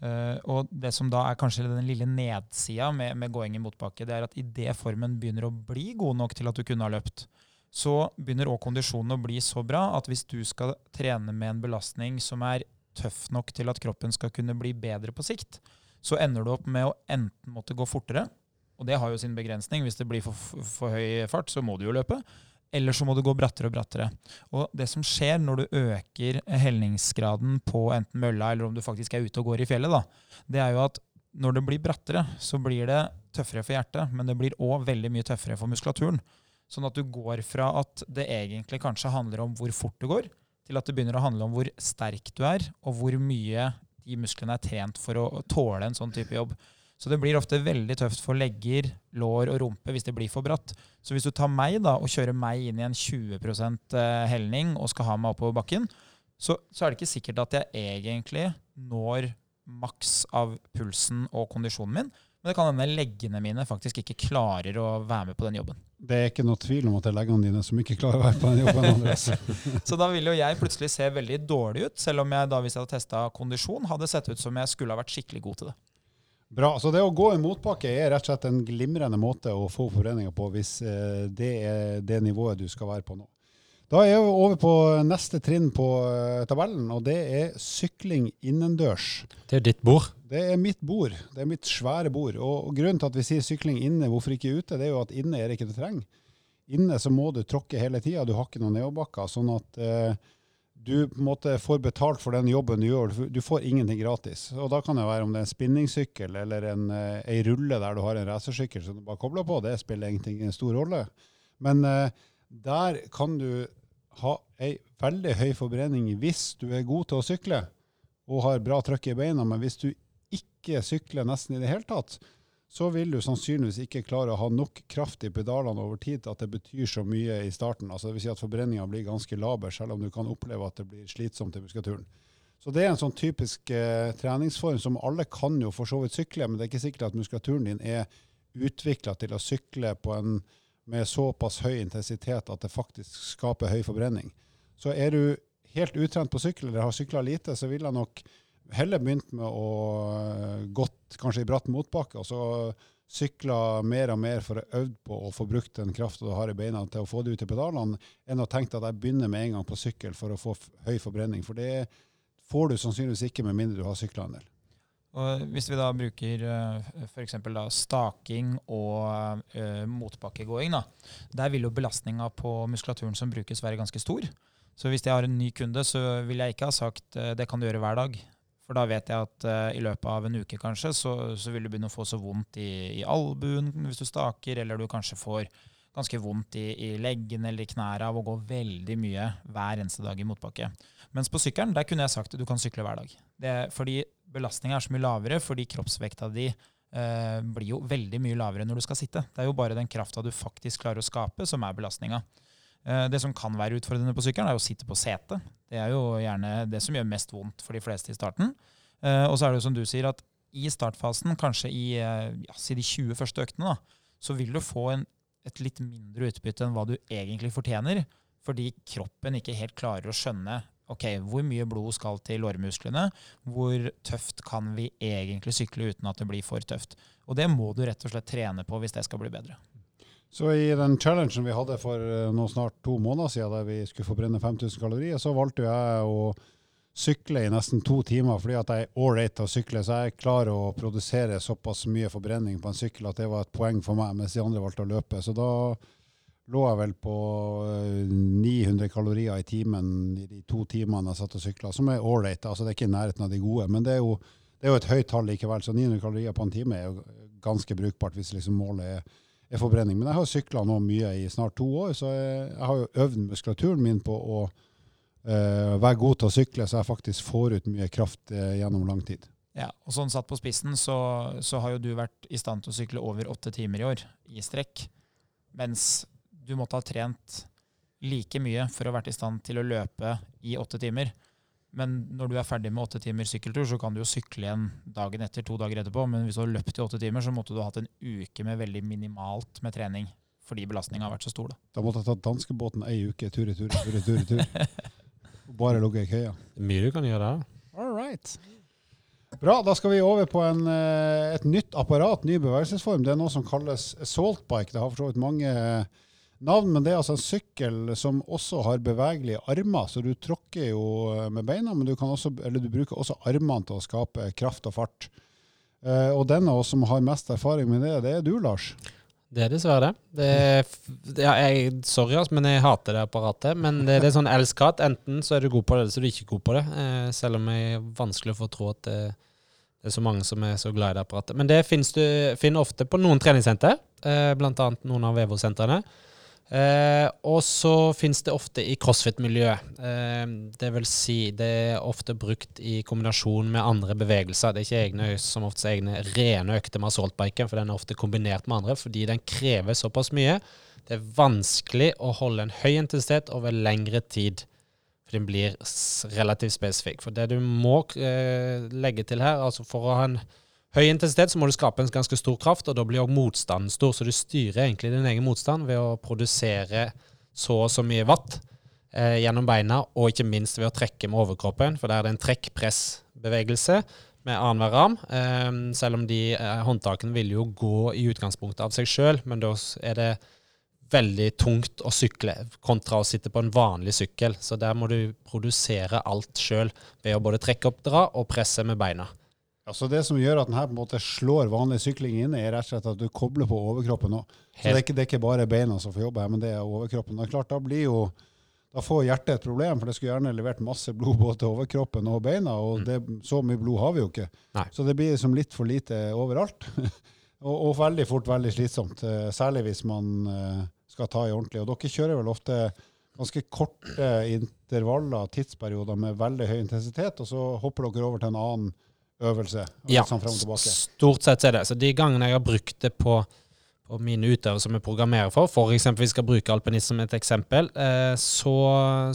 Uh, og det som da er kanskje den lille nedsida med, med gåing i motbakke, det er at idet formen begynner å bli god nok til at du kunne ha løpt, så begynner òg kondisjonen å bli så bra at hvis du skal trene med en belastning som er tøff nok til at kroppen skal kunne bli bedre på sikt, så ender du opp med å enten måtte gå fortere, og det har jo sin begrensning. Hvis det blir for, for høy fart, så må du jo løpe. Eller så må du gå brattere og brattere. Og det som skjer når du øker helningsgraden på enten mølla eller om du faktisk er ute og går i fjellet, da, det er jo at når det blir brattere, så blir det tøffere for hjertet, men det blir òg veldig mye tøffere for muskulaturen. Sånn at du går fra at det egentlig kanskje handler om hvor fort du går, til at det begynner å handle om hvor sterk du er, og hvor mye de musklene er trent for å tåle en sånn type jobb. Så det blir ofte veldig tøft for legger, lår og rumpe hvis det blir for bratt. Så hvis du tar meg da, og kjører meg inn i en 20 eh, helning og skal ha meg oppover bakken, så, så, er det ikke sikkert at jeg egentlig når maks av pulsen og kondisjonen min. Men det kan hende leggene mine faktisk ikke klarer å være med på den jobben. Det er ikke noe tvil om at det er leggene dine som ikke klarer å være på den jobben. Så da vil jo jeg plutselig se veldig dårlig ut, selv om jeg da hvis jeg hadde testa kondisjon, hadde sett ut som jeg skulle ha vært skikkelig god til det. Bra. Så det å gå i motbakke er rett og slett en glimrende måte å få foreninga på, hvis eh, det er det nivået du skal være på nå. Da er vi over på neste trinn på eh, tabellen, og det er sykling innendørs. Det er ditt bord? Det er mitt bord. Det er mitt svære bord. Og grunnen til at vi sier sykling inne, hvorfor ikke ute, det er jo at inne er det ikke det trenger. Inne så må du tråkke hele tida, du har ikke noen nedoverbakker. Sånn at eh, du på en måte får betalt for den jobben du gjør. Du får ingenting gratis. Og Da kan det være om det er en spinningsykkel eller en, eh, ei rulle der du har en racersykkel som du bare kobler på. Det spiller egentlig ingen stor rolle. Men uh, der kan du ha ei veldig høy forbrenning hvis du er god til å sykle og har bra trøkk i beina. Men hvis du ikke sykler nesten i det hele tatt, så vil du sannsynligvis ikke klare å ha nok kraft i pedalene over tid til at det betyr så mye i starten. Altså vil si at forbrenninga blir ganske laber, selv om du kan oppleve at det blir slitsomt i muskulaturen. Så det er en sånn typisk eh, treningsform som alle kan jo for så vidt sykle, men det er ikke sikkert at muskulaturen din er utvikla til å sykle en, med såpass høy intensitet at det faktisk skaper høy forbrenning. Så er du helt utrent på sykkel eller har sykla lite, så vil jeg nok heller begynt med å eh, gått kanskje i bratt motbakke, og så sykla mer og mer for å øve på å få brukt den krafta du har i beina til å få det ut i pedalene, enn å tenke at jeg begynner med en gang på sykkel for å få høy forbrenning. For det får du sannsynligvis ikke med mindre du har sykla en del. Og hvis vi da bruker eh, f.eks. staking og ø, motbakkegåing, da, der vil jo belastninga på muskulaturen som brukes, være ganske stor. Så hvis jeg har en ny kunde, så vil jeg ikke ha sagt det kan du gjøre hver dag. For da vet jeg at uh, i løpet av en uke kanskje, så, så, vil du begynne å få så vondt i, i albuen hvis du staker, eller du kanskje får ganske vondt i, i leggen eller i knærne av å gå veldig mye hver eneste dag i motbakke. Mens på sykkelen der kunne jeg sagt at du kan sykle hver dag. Det, fordi belastninga er så mye lavere, fordi kroppsvekta di uh, blir jo veldig mye lavere når du skal sitte. Det er jo bare den krafta du faktisk klarer å skape, som er belastninga. Eh, Det som kan være utfordrende på sykkelen, er å sitte på setet. Det er jo gjerne det som gjør mest vondt for de fleste i starten. Eh, Og så er det jo som du sier, at i startfasen, kanskje i eh, ja, de 20 første øktene, da, så vil du få en, et litt mindre utbytte enn hva du egentlig fortjener, fordi kroppen ikke helt klarer å skjønne ok, hvor mye blod skal til lårmusklene, hvor tøft kan vi egentlig sykle uten at det blir for tøft. Og det må du rett og slett trene på hvis det skal bli bedre. Så i den challengen vi hadde for eh, nå snart to måneder siden, der vi skulle forbrenne 5000 kalorier, så valgte jeg å sykle i nesten to timer fordi at jeg er ålreit til å sykle, så jeg klarer å produsere såpass mye forbrenning på en sykkel at det var et poeng for meg, mens de andre valgte å løpe. Så da lå jeg vel på eh, 900 kalorier i timen i de to timene jeg satt og sykla, som er ålreit. Altså, det er ikke i nærheten av de gode, men det er jo, det er jo et høyt tall likevel. Så 900 kalorier på en time er jo ganske brukbart hvis liksom målet er, er forbrenning. Men jeg har sykla nå mye i snart to år, så jeg, jeg har jo øvd muskulaturen min på å uh, være god til å sykle, så jeg faktisk får ut mye kraft uh, gjennom lang tid. Ja, og sånn satt på spissen så, så har jo du vært i stand til å sykle over åtte timer i år i strekk, mens du måtte ha trent like mye for å vært i stand til å løpe i åtte timer. Men når du er ferdig med åtte timer sykkeltur, så kan du jo sykle igjen dagen etter, to dager etterpå. Men hvis du har løpt i åtte timer, så måtte du ha hatt en uke med veldig minimalt med trening. Fordi belastninga har vært så stor. da. Da måtte jeg tatt danskebåten ei uke tur i tur, tur i tur. Bare ligget i køya. Mye du kan gjøre der. All right. Bra, da skal vi over på en, eh, et nytt apparat, ny bevegelsesform. Det er noe som kalles saltbike. Det har for så vidt mange eh, navn, men det er altså en sykkel som også har bevegelige armer. Så du tråkker jo eh, med beina, men du, kan også, eller du bruker også armene til å skape kraft og fart. Eh, Og den av oss som har mest erfaring med det, det er du, Lars. Det er dessverre det. det er, ja, jeg, sorry, ass, men jeg hater det apparatet. Men det, det er sånn elsk-hat. Enten så er du god på det, eller så er du ikke god på det. Eh, selv om jeg er vanskelig å få tro at det, det er så mange som er så glad i det apparatet. Men det finner du ofte på noen treningssenter, eh, annet noen av Vevo-sentrene. Eh, og så finnes det ofte i crossfit-miljøet. Eh, det vil si, det er ofte brukt i kombinasjon med andre bevegelser. Det er ikke egne, som ofte er egne rene økter med assaultbiken, for den er ofte kombinert med andre, fordi den krever såpass mye. Det er vanskelig å holde en høy intensitet over lengre tid, for den blir relativt spesifikk. For det du må eh, legge til her, altså for å ha en høy intensitet, så må du skape en ganske stor kraft, og da blir også motstanden stor. Så du styrer egentlig din egen motstand ved å produsere så og så mye watt eh, gjennom beina, og ikke minst ved å trekke med overkroppen, for der er det en trekkpressbevegelse med annenhver arm. Eh, selv om de eh, håndtakene vil jo gå i utgangspunktet av seg sjøl, men da er det veldig tungt å sykle kontra å sitte på en vanlig sykkel. Så der må du produsere alt sjøl ved å både trekke opp, dra og presse med beina. Altså det som gjør at den her på en måte slår vanlig sykling inne, er rett og slett at du kobler på overkroppen òg. Så det er, ikke, det er ikke bare beina som får jobbe her, men det er overkroppen. Og klart, da blir jo da får hjertet et problem, for det skulle gjerne levert masse blod både til overkroppen og beina, og det, så mye blod har vi jo ikke. Nei. Så det blir liksom litt for lite overalt. og, og veldig fort veldig slitsomt, eh, særlig hvis man eh, skal ta i ordentlig. Og dere kjører vel ofte ganske korte intervaller, tidsperioder med veldig høy intensitet, og så hopper dere over til en annen øvelse. Ja, og stort sett er det. Så de gangene jeg har brukt det på, på mine utøvere som jeg programmerer for, eksempel vi skal bruke alpinist som et eksempel, eh, så,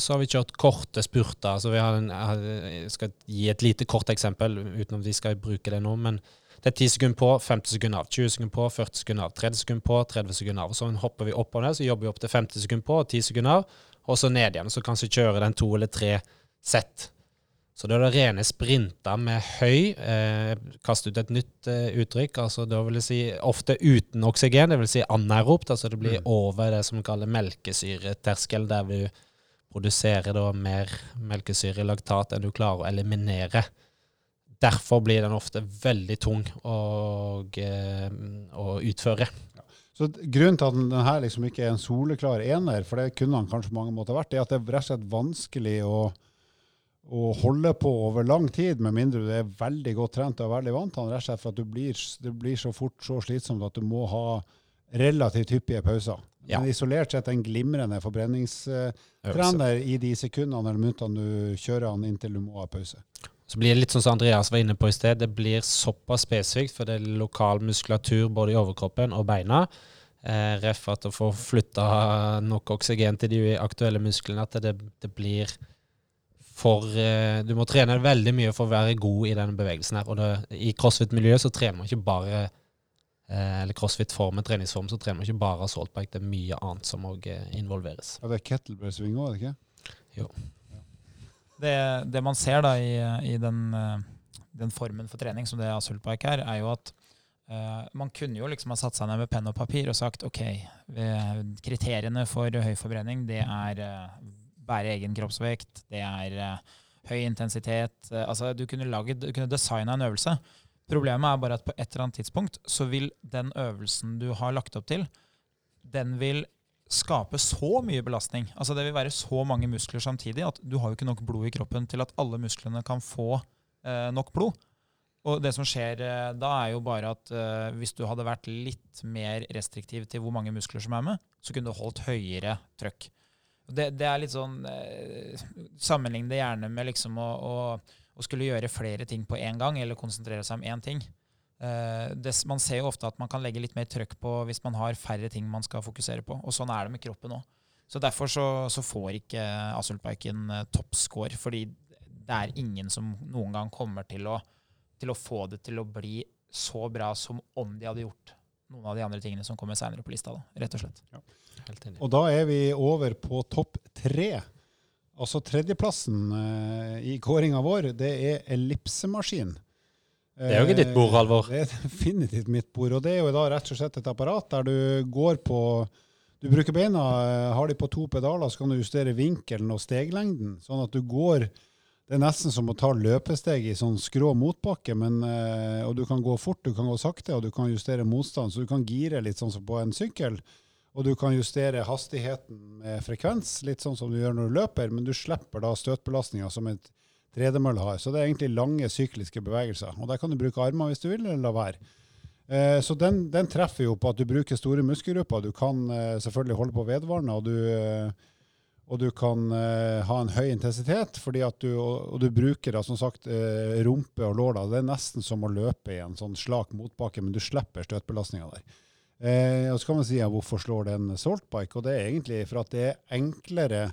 så har vi kjørt korte spurter. Så vi har en, jeg skal gi et lite kort eksempel, uten at vi skal bruke det nå, men det er 10 sekunder på, 50 sekunder av, 20 sekunder på, 40 sekunder av, 30 sekunder på, 30 sekunder av. Og så hopper vi opp og ned, så jobber vi opp til 50 sekunder på 10 sekunder av, og så ned igjen. Så kanskje kjøre den to eller tre sett. Så da er det rene sprinter med høy, eh, kast ut et nytt eh, uttrykk, altså da vil jeg si ofte uten oksygen, det vil si anaeropt, altså det blir over det som vi kaller melkesyreterskel, der vi produserer da mer melkesyre-laktat enn du klarer å eliminere. Derfor blir den ofte veldig tung å, eh, å utføre. Så Grunnen til at denne den her liksom ikke er en soleklar ener, for det kunne han kanskje på mange måter vært, er at det er rett og slett vanskelig å, å holde på over lang tid, med mindre du er veldig godt trent og veldig vant til rett og slett for at du blir, det blir så fort så slitsomt at du må ha relativt hyppige pauser. Ja. Men isolert sett en glimrende forbrenningstrener i de sekundene eller minuttene du kjører han inntil du må ha pause. Så blir det litt sånn som Andreas var inne på i sted, det blir såpass spesifikt, for det er lokal muskulatur både i overkroppen og beina. Eh, ref at å få flytta nok oksygen til de aktuelle musklene, at det, det blir for eh, Du må trene veldig mye for å være god i denne bevegelsen her. Og det, i crossfit-miljøet så trener man ikke bare eh, Eller crossfit-form, treningsform, så trener man ikke bare assault bike. Det er mye annet som òg involveres. Ja, det er kettlebell swing òg, ikke Det, det man ser da i, i den, eh, den formen for trening som det assault bike er, er jo at Uh, man kunne jo liksom ha satt seg ned med penn og papir og sagt ok, eh, kriteriene for høy forbrenning det er eh, bære egen kroppsvekt, det er uh, høy intensitet. Uh, altså Du kunne, laget, du kunne designa en øvelse. Problemet er bare at på et eller annet tidspunkt så vil den øvelsen du har lagt opp til, den vil skape så mye belastning. Altså Det vil være så mange muskler samtidig at du har jo ikke nok blod i kroppen til at alle musklene kan få eh, nok blod. Og det som skjer eh, da, er jo bare at eh, hvis du hadde vært litt mer restriktiv til hvor mange muskler som er med, så kunne du holdt høyere trøkk. Det, det er litt sånn eh, Sammenlign det gjerne med liksom å, å, å skulle gjøre flere ting på én gang, eller konsentrere seg om én ting. Eh, det, man ser jo ofte at man kan legge litt mer trøkk på hvis man har færre ting man skal fokusere på. Og sånn er det med kroppen òg. Så derfor så, så får ikke Assultbiken eh, toppscore, fordi det er ingen som noen gang kommer til å, til å få det til å bli så bra som om de hadde gjort noen av de andre tingene som kommer seinere på lista. Da, rett og slett. Enig. Og da er vi over på topp tre. Altså tredjeplassen eh, i kåringa vår, det er ellipsemaskin. Det er jo ikke ditt bord, Halvor. Det er definitivt mitt bord. Og det er jo da rett og slett et apparat der du går på Du bruker beina, eh, har de på to pedaler, så kan du justere vinkelen og steglengden. Sånn at du går Det er nesten som å ta løpesteg i sånn skrå motbakke, men, eh, og du kan gå fort, du kan gå sakte, og du kan justere motstand. Så du kan gire litt sånn som på en sykkel. Og du kan justere hastigheten med frekvens, litt sånn som du gjør når du løper, men du slipper da støtbelastninga som et tredemølle har. Så det er egentlig lange sykliske bevegelser. Og der kan du bruke armer hvis du vil, eller la være. Eh, så den, den treffer jo på at du bruker store muskelgrupper. Du kan eh, selvfølgelig holde på vedvarende, og du, eh, og du kan ha en høy intensitet, fordi at du, og, du bruker da, som sagt rumpe og lår. Det er nesten som å løpe i en sånn slak motbakke, men du slipper støtbelastninga der. Eh, og så kan man si ja, hvorfor slår den saltbike? Og det er egentlig for at det er enklere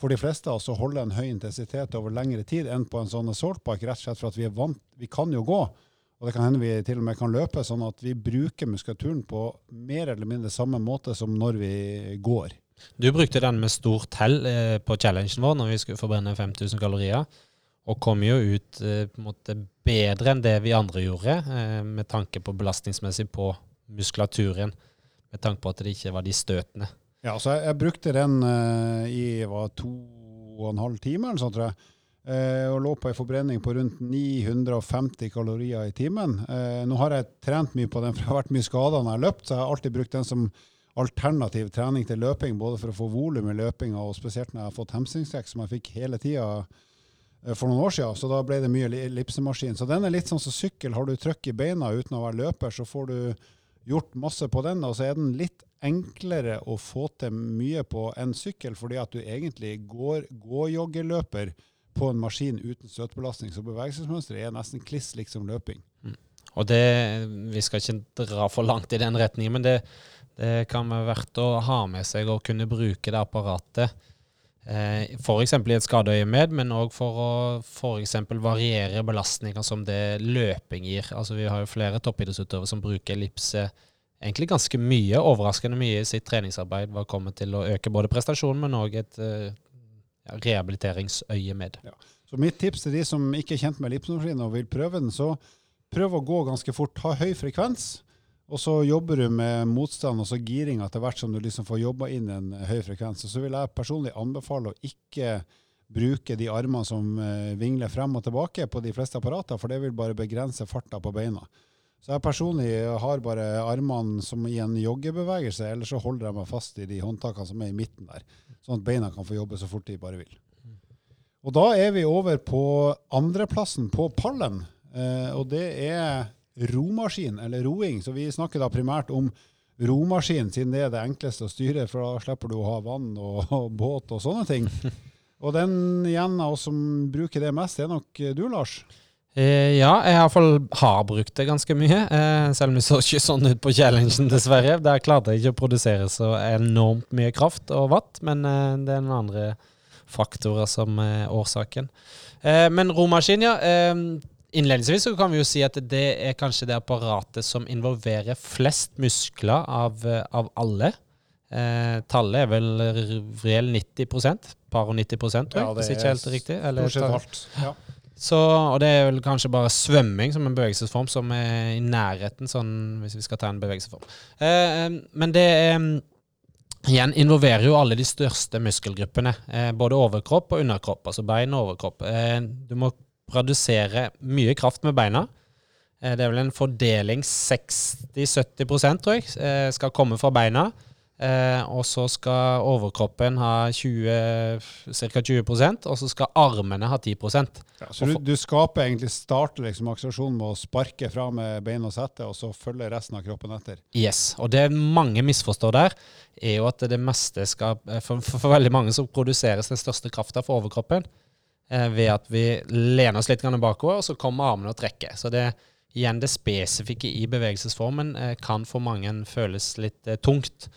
for de fleste av oss å holde en høy intensitet over lengre tid enn på en sånn saltbike, rett og slett for at vi er vant Vi kan jo gå, og det kan hende vi til og med kan løpe, sånn at vi bruker muskulaturen på mer eller mindre samme måte som når vi går. Du brukte den med stort hell eh, på challengen vår når vi skulle forbrenne 5000 kalorier, og kom jo ut eh, på en måte bedre enn det vi andre gjorde, eh, med tanke på belastningsmessig på muskulaturen, med tanke på at det ikke var de støtene. Ja, så jeg, jeg brukte den uh, i var to og en halv time, eller sånn, tror jeg. Eh, og lå på en forbrenning på rundt 950 kalorier i timen. Eh, nå har jeg trent mye på den, for jeg har vært mye skada når jeg har løpt, så jeg har alltid brukt den som alternativ trening til løping, både for å få volum i løpinga, og spesielt når jeg har fått hemstringstrekk, som jeg fikk hele tida for noen år siden. Så da ble det mye ellipsemaskin. Så den er litt sånn som sykkel. Har du trøkk i beina uten å være løper, så får du gjort masse på den, og så er den litt enklere å få til mye på en sykkel, fordi at du egentlig går gåjoggeløper på en maskin uten støtbelastning. Så bevegelsesmønsteret er nesten kliss lik som løping. Og det, vi skal ikke dra for langt i den retningen, men det, det kan være verdt å ha med seg og kunne bruke det apparatet. Eh, F.eks. i et skadeøyemed, men òg for å for variere belastninger som det løping gir. Altså Vi har jo flere toppidrettsutøvere som bruker ellipse egentlig ganske mye, overraskende mye i sitt treningsarbeid hva kommer til å øke både prestasjonen, men òg et eh, ja, rehabiliteringsøyemed. Så mitt tips til de som ikke er kjent med ellipsemaskinen og vil prøve den, så prøv å gå ganske fort. Ha høy frekvens. Og så jobber du med motstand og så giring etter hvert som du liksom får jobba inn en høy frekvens. Så vil jeg personlig anbefale å ikke bruke de armene som eh, vingler frem og tilbake på de fleste apparater, for det vil bare begrense farta på beina. Så jeg personlig har bare armene som i en joggebevegelse, eller så holder jeg meg fast i de håndtakene som er i midten der, sånn at beina kan få jobbe så fort de bare vil. Og da er vi over på andreplassen på pallen, eh, og det er romaskin, eller roing. Så vi snakker da primært om romaskin, siden det er det enkleste å styre, for da slipper du å ha vann og, og båt og sånne ting. Og den igjen av oss som bruker det mest, er nok du, Lars. Eh, ja, jeg har, fall har brukt det ganske mye. Eh, selv om det så ikke sånn ut på challengen, dessverre. Der klarte jeg ikke å produsere så enormt mye kraft og watt, men eh, det er noen andre faktorer som er årsaken. Eh, men romaskin, ja. Eh, innledningsvis så kan vi jo si at det er kanskje det apparatet som involverer flest muskler av, eh, av alle. Eh, tallet er vel reell 90 par og 90 tror jeg, Ja, hvis ikke helt riktig. Eller, alt. Ja. så, og det er vel kanskje bare svømming som en bevegelsesform som er i nærheten, sånn, hvis vi skal ta en bevegelsesform. Eh, men det er igjen involverer jo alle de største muskelgruppene. Eh, både overkropp og underkropp, altså bein og overkropp. Eh, du må produsere mye kraft med beina. Eh, det er vel en fordeling 60-70 tror jeg, eh, skal komme fra beina. Eh, og så skal overkroppen ha ca. 20% og så skal armene ha 10 Ja, så du, du skaper egentlig starter liksom akselerasjonen med å sparke fra med bein og sette, og så følger resten av kroppen etter. Yes, og det mange misforstår der, er jo at det meste skal For, for, veldig mange så produseres den største krafta for overkroppen ved at vi lener oss litt bakover, og så kommer armene og trekker. Så det igjen det spesifikke i bevegelsesformen eh, kan for mange føles litt eh, tungt.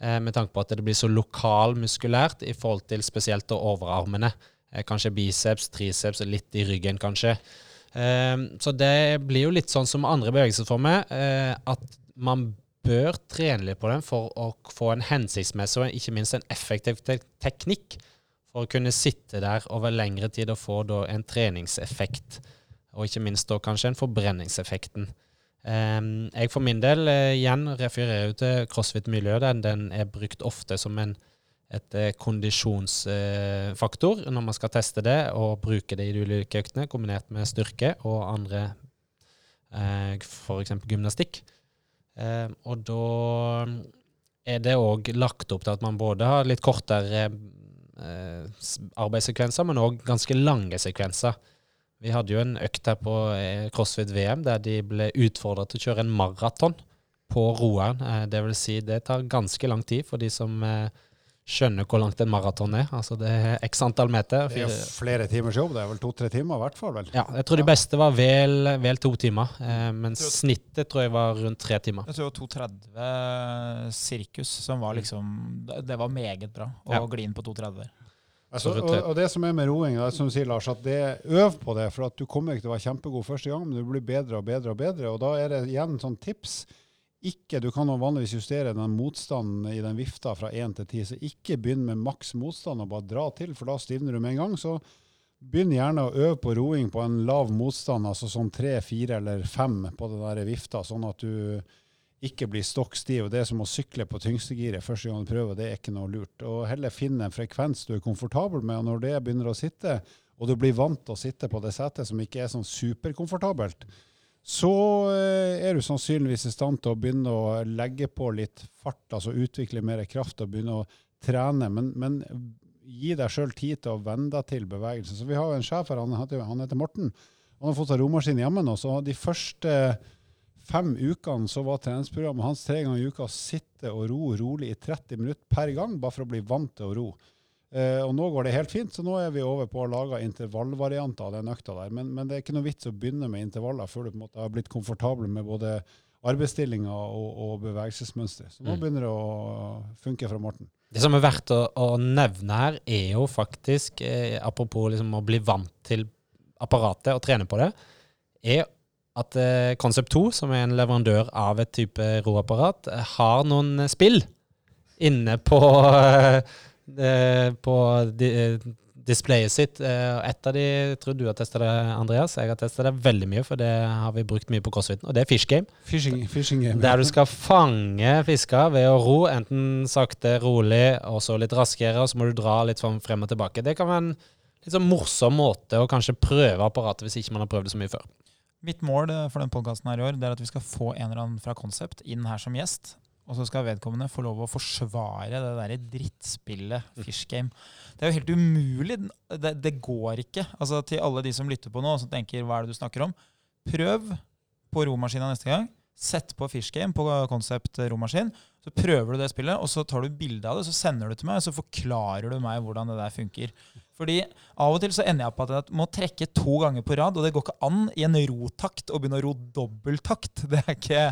Eh, med tanke på at det blir så lokalmuskulært i forhold til spesielt overarmene. Eh, kanskje biceps, triceps og litt i ryggen, kanskje. Eh, så det blir jo litt sånn som andre bevegelsesformer, eh, at man bør trene litt på den for å få en hensiktsmessig og ikke minst en effektiv te teknikk for å kunne sitte der over lengre tid og få da en treningseffekt, og ikke minst da kanskje en forbrenningseffekten. Um, jeg for min del uh, igjen refererer jo til crossfit-miljøet. Den, den er brukt ofte som en et eh, kondisjonsfaktor når man skal teste det og bruke det i de ulike øktene, kombinert med styrke og andre, uh, f.eks. gymnastikk. Eh, og da er det òg lagt opp til at man både har litt kortere eh, arbeidssekvenser, men òg ganske lange sekvenser. Vi hadde jo en økt her på eh, CrossFit VM der de ble utfordra til å kjøre en maraton på roeren. Eh, det vil si, det tar ganske lang tid for de som eh, skjønner hvor langt en maraton er. Altså det er x antall meter. Det er jo flere timers jobb. Det er vel to-tre timer i hvert fall. vel? ja, jeg tror de beste var vel, vel to timer, eh, mens Tror- snittet tror jeg var rundt tre timer. Jeg tror 230 sirkus, som var liksom Det det var meget bra å Ja. gli inn på 230. Altså, og, og det som er med roing, det er som du sier, Lars, at det øv på det. For at du kommer ikke til å være kjempegod første gang, men du blir bedre og bedre og bedre. Og da er det igjen sånn tips. Ikke, Du kan vanligvis justere den motstanden i den vifta fra 1 til 10, så ikke begynn med maks motstand og bare dra til, for da stivner du med en gang. Så begynn gjerne å øve på roing på en lav motstand, altså sånn 3, 4 eller 5 på den der vifta, sånn at du ikke blir stokk stiv. Det er som å sykle på tyngstegiret første gang du prøver, det er ikke noe lurt. Og heller finne en frekvens du er komfortabel med, og når det begynner å sitte, og du blir vant til å sitte på det setet som ikke er sånn superkomfortabelt, så eh, er du sannsynligvis i stand til å begynne å legge på litt fart, altså utvikle mer kraft og begynne å trene. Men, men gi deg sjøl tid til å venne deg til bevegelsen. Så vi har jo en sjef her, han heter, han heter Morten. Han har fått seg romaskin hjemme nå, så de første fem ukene så var treningsprogrammet hans tre ganger i uka å sitte og ro rolig i 30 minutter per gang, bare for å bli vant til å ro. Eh, og nå går det helt fint, så nå er vi over på å lage intervallvarianter av den økta der. Men, men det er ikke noe vits å begynne med intervaller før du på en måte har blitt komfortabel med både arbeidsstillinga og, og bevegelsesmønsteret. Så nå Mm. begynner det å funke fra Morten. Det som er verdt å, å nevne her, er jo faktisk, eh, apropos liksom å bli vant til apparatet og trene på det, er at eh, Concept 2, som er en leverandør av et type roapparat, eh, har noen spill inne på, eh, på di, eh, displayet sitt. Eh, Et av de tror du har testa det, Andreas. Jeg har testa det veldig mye, for det har vi brukt mye på crossfiten, og det er Fish Game. Fishing, fishing game. Der du skal fange fisker ved å ro, enten sakte, rolig, og så litt raskere, og så må du dra litt frem, og tilbake. Det kan være en litt sånn morsom måte å kanskje prøve apparatet hvis ikke man har prøvd det så mye før. Mitt mål eh, for den podkasten her i år det er at vi skal få en eller annen fra Concept inn her som gjest. Og så skal vedkommende få lov å forsvare det der drittspillet Fish Game. Det er jo helt umulig. Det, det går ikke. Altså Til alle de som lytter på nå og som tenker hva er det du snakker om, prøv på romaskina neste gang. Sett på Fish Game på Concept romaskin, Så prøver du det spillet, og så tar du bilde av det, så sender du til meg, og så forklarer du meg hvordan det der funker. Fordi av og til så ender jeg på at jeg må trekke to ganger på rad, og det går ikke an i en rotakt å begynne å ro dobbelttakt. Det er ikke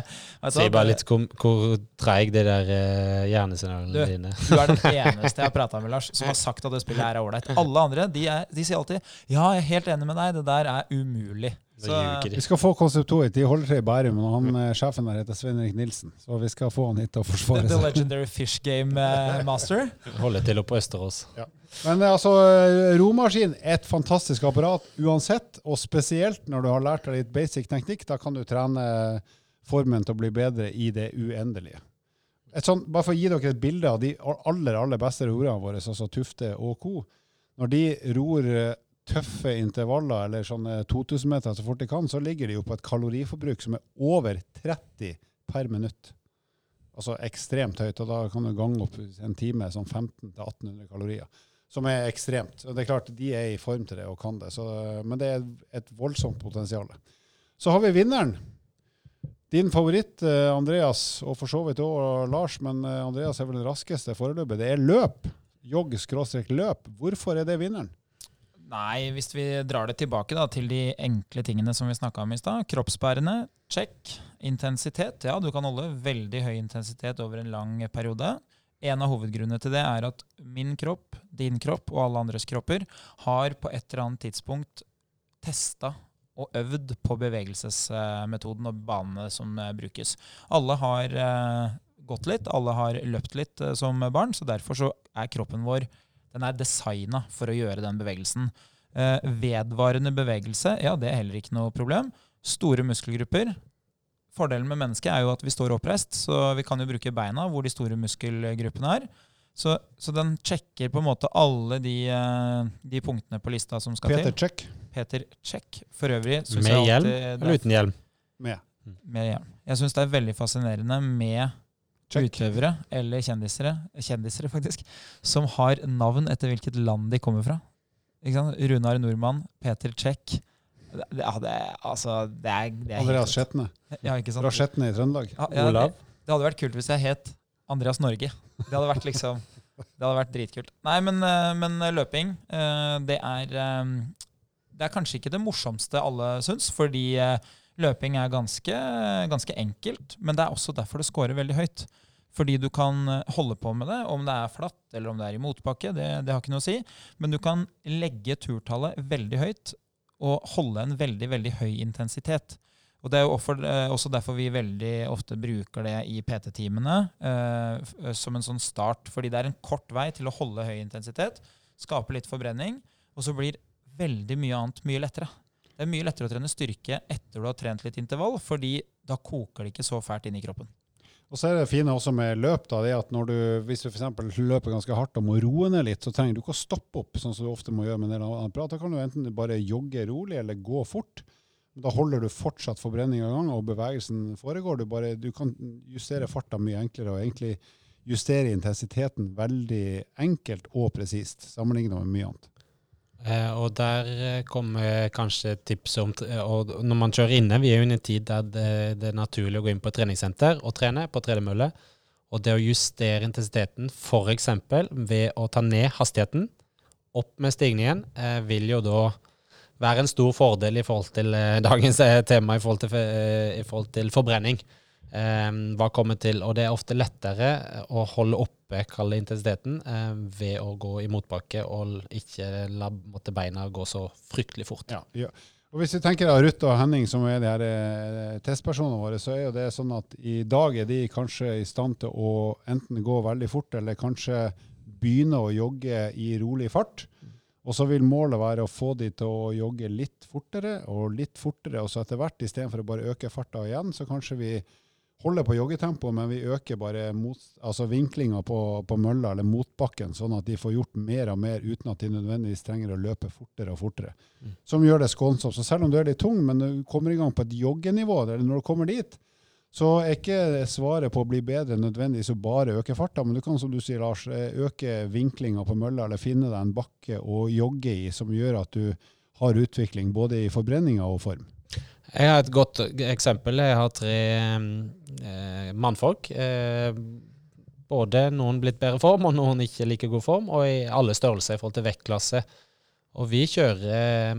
Si bare litt hvor, hvor treig de der uh, hjernesignalene dine Du er den eneste jeg har prata med, Lars, som har sagt at det spillet her er ålreit. Alle andre de, er, de sier alltid 'ja, jeg er helt enig med deg, det der er umulig'. Ljuger Vi skal få Konseptoid. De holder til i Bærum, og han, eh, sjefen der heter Svein Erik Nilsen. Så vi skal få han hit og å forsvare the seg. Legendary Fish Game eh, Master. Holder til oppe på Østerås. Men eh, altså, romaskin er et fantastisk apparat uansett, og spesielt når du har lært deg litt basic teknikk. Da kan du trene formen til å bli bedre i det uendelige. Et sånt, bare for å gi dere et bilde av de aller aller beste roerne våre, altså Tufte og co. Når de ror tøffe intervaller, eller sånne 2000 meter så fort de kan, så ligger de jo på et kaloriforbruk som er over 30 per minutt. Altså ekstremt høyt, og da kan du gange opp en time sånn 1500-1800 kalorier som er ekstremt. Og det er klart, De er i form til det og kan det, så, men det er et voldsomt potensial. Så har vi vinneren. Din favoritt, eh, Andreas, og for så vidt òg Lars, men eh, Andreas er vel den raskeste foreløpig. Det er løp. Jogg-løp. Hvorfor er det vinneren? Nei, hvis vi drar det tilbake da, til de enkle tingene som vi snakka om i stad. Kroppsbærende, check. Intensitet. Ja, du kan holde veldig høy intensitet over en lang periode. En av hovedgrunnene til det er at min kropp, din kropp og alle andres kropper har på et eller annet tidspunkt testa og øvd på bevegelsesmetoden og banene som eh, brukes. Alle har eh, gått litt, alle har løpt litt eh, som barn, så derfor så er kroppen vår den er designa for å gjøre den bevegelsen. Eh, vedvarende bevegelse, ja, det er heller ikke noe problem. Store muskelgrupper. Fordelen med mennesket er jo at vi står oppreist, så vi kan jo bruke beina hvor de store muskelgruppene er. Så, så den sjekker på en måte alle de, eh, de punktene på lista som skal Peter til. Check Peter check. For øvrig Med hjelm alltid er- eller uten hjelm? med. Med hjelm. Jeg syns det er veldig fascinerende med Check. utøvere, eller kjendisere, kjendisere faktisk, som har navn etter hvilket land de kommer fra. Ikke sant? Runar Nordmann, Peter det, ja, det, altså, det er, det er Andreas Skjetne. Ja, ikke sant? I Trøndelag. Ja, ja, Olav? Det, det hadde vært kult hvis jeg het Andreas Norge. Det hadde vært liksom Det hadde vært dritkult. Nei, men, eh, men løping, eh, det er eh, Det er kanskje ikke det morsomste alle syns, fordi eh, løping er ganske, ganske enkelt. Men det er også derfor det scorer veldig høyt. Fordi du kan eh, holde på med det, om det er flatt eller om det er i motbakke, det, det har ikke noe å si. Men du kan legge turtallet veldig høyt og holde en veldig, veldig høy intensitet. Og Det er jo eh, også derfor vi veldig ofte bruker det i PT-timene eh, eh, som en sånn start. Fordi det er en kort vei til å holde høy intensitet, skape litt forbrenning, og så blir veldig mye annet mye lettere. Det er mye lettere å trene styrke etter du har trent litt intervall, fordi da koker det ikke så fælt inn i kroppen. Og så er det fine også med løp, da, det at når du, hvis du f.eks. løper ganske hardt og må roe ned litt, så trenger du ikke å stoppe opp, sånn som du ofte må gjøre med en del annet prat. Da kan du enten bare jogge rolig eller gå fort. Da holder du fortsatt forbrenninga i gang, og bevegelsen foregår. Du, bare, du kan justere farta mye enklere, og egentlig justere intensiteten veldig enkelt og presist, sammenlignet med mye annet. Eh, og der eh, kommer kanskje tipset om tre- og Når man kjører inne, vi er jo inne i en tid der det, det er naturlig å gå inn på et treningssenter og trene på tredemølle. Og det å justere intensiteten, f.eks. ved å ta ned hastigheten, opp med stigningen, eh, vil jo da være en stor fordel i forhold til eh, dagens eh, tema i forhold til, eh, i forhold til forbrenning. Eh, hva kommer til, og det er ofte lettere å holde oppe kalle intensiteten eh, ved å gå i motbakke og ikke la måtte, beina gå så fryktelig fort. Ja, ja. Og Hvis vi tenker da Ruth og Henning, som er de her eh, testpersonene våre, så er jo det sånn at i dag er de kanskje i stand til å enten gå veldig fort, eller kanskje begynne å jogge i rolig fart. Og så vil målet være å få de til å jogge litt fortere og litt fortere, og så etter hvert, istedenfor å bare øke farta igjen, så kanskje vi holder på joggetempoet, men vi øker bare mot, altså vinklinga på, på mølla eller motbakken, sånn at de får gjort mer og mer uten at de nødvendigvis trenger å løpe fortere og fortere. Mm. Som gjør det skånsomt. Så selv om du er litt tung, men du kommer i gang på et joggenivå, eller når du kommer dit, så er ikke svaret på å bli bedre nødvendigvis å bare øke farta, men du kan, som du sier, Lars, eh, øke vinklinga på mølla, eller finne deg en bakke å jogge i som gjør at du har utvikling både i forbrenninga og form. Jeg har et godt eksempel. Jeg har tre eh, mannfolk. Eh, både noen blitt bedre form, og noen ikke like god form, og i alle størrelser i forhold til vektklasse. Og vi kjører eh,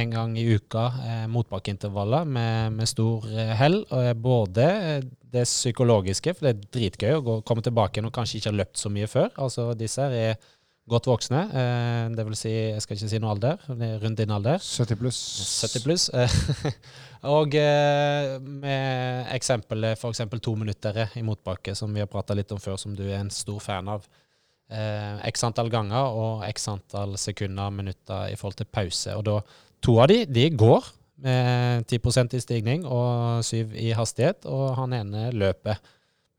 en gang i uka eh, motbakkeintervaller med, med stor eh, hell. og, Både eh, det psykologiske, for det er dritgøy å gå, komme tilbake når kanskje ikke har løpt så mye før. Altså Disse her er godt voksne. Eh, det vil si, jeg skal ikke si noe alder, er rundt din alder. 70 pluss. 70 pluss. eh, og eh, med eksempelet f.eks. to minutter i motbakke, som vi har prata litt om før, som du er en stor fan av. Eh, x antall ganger og x antall sekunder, minutter i forhold til pause. Og da, to av de, de går med 10% i stigning og 7 i hastighet, og han ene løper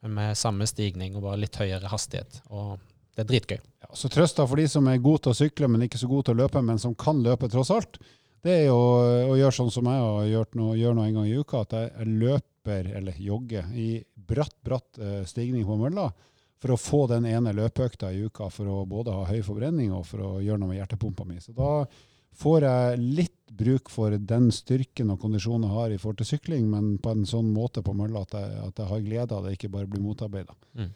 med samme stigning og bare litt høyere hastighet. Og det er dritgøy. Ja, så trøsta for de som er gode til å sykle, men ikke så gode til å løpe, men som kan løpe tross alt, det er jo å gjøre sånn som jeg har gjort noe, gjør noe en gang i uka, at jeg, løper, eller jogger, i bratt, bratt eh, stigning på mølla for å få den ene løpeøkta i uka for å både ha høy forbrenning og for å gjøre noe med hjertepumpa mi. Så da får jeg litt bruk for den styrken og kondisjonen jeg har i forhold til sykling, men på en sånn måte på mølla at at jeg har glede av det, ikke bare blir motarbeida. Mm.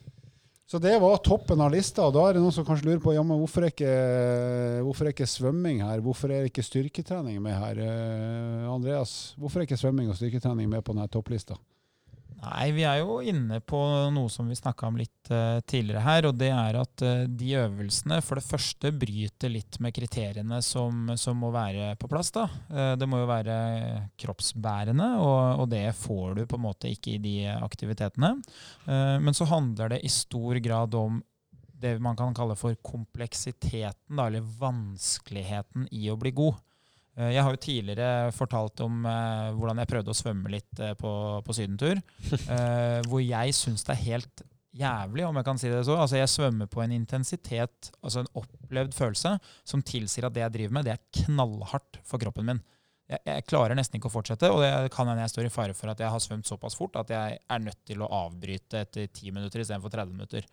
Så det var toppen av lista. og Da er det noen som kanskje lurer på ja, men hvorfor er ikke, hvorfor er ikke svømming her? Hvorfor er ikke styrketrening med her? Eh, Andreas, hvorfor er ikke svømming og styrketrening med på denne topplista? Nei, vi er jo inne på noe som vi snakka om litt uh, tidligere her, og det er at uh, de øvelsene for det første bryter litt med kriteriene som, som må være på plass. da. Uh, det må jo være kroppsbærende, og, og, det får du på en måte ikke i de aktivitetene. men så handler det i stor grad om det man kan kalle for kompleksiteten, da, eller vanskeligheten i å bli god. Eh, jeg har jo tidligere fortalt om uh, hvordan jeg prøvde å svømme litt uh, på, på, sydentur. Uh, hvor jeg syns det er helt jævlig, om jeg kan si det så. Altså Jeg svømmer på en intensitet, altså en opplevd følelse, som tilsier at det jeg driver med, det er knallhardt for kroppen min. Jeg, jeg klarer nesten ikke å fortsette, og det kan hende jeg står i fare for at jeg har svømt såpass fort at jeg er nødt til å avbryte etter 10 minutter istedenfor 30 minutter.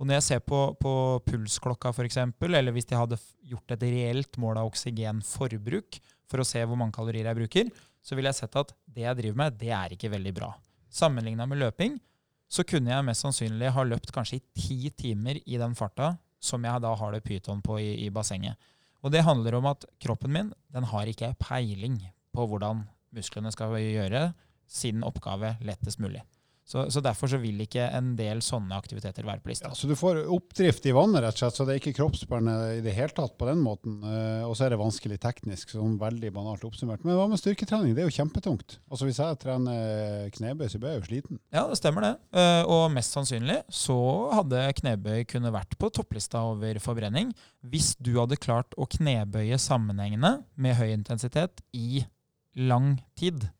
Og når jeg ser på, på pulsklokka f.eks., eller hvis de hadde gjort et reelt mål av oksygenforbruk for å se hvor mange kalorier jeg bruker, så ville jeg sett at det jeg driver med, det er ikke veldig bra. Sammenligna med løping så kunne jeg mest sannsynlig ha løpt kanskje i ti timer i den farta som jeg da har det pyton på i, i bassenget. Og det handler om at kroppen min den har ikke peiling på hvordan musklene skal gjøre sin oppgave lettest mulig. Så, så, Derfor så vil ikke en del sånne aktiviteter være på lista. Ja, så du får oppdrift i vannet, rett og slett, så det er ikke kroppsbærende i det hele tatt på den måten. Uh, og så er det vanskelig teknisk, sånn veldig banalt oppsummert. Men hva med styrketrening? Det er jo kjempetungt. Altså Hvis jeg trener knebøy, så blir jeg jo sliten. Ja, det stemmer det. Uh, og mest sannsynlig så hadde knebøy kunne vært på topplista over forbrenning hvis du hadde klart å knebøye sammenhengende med høy intensitet i lang tid.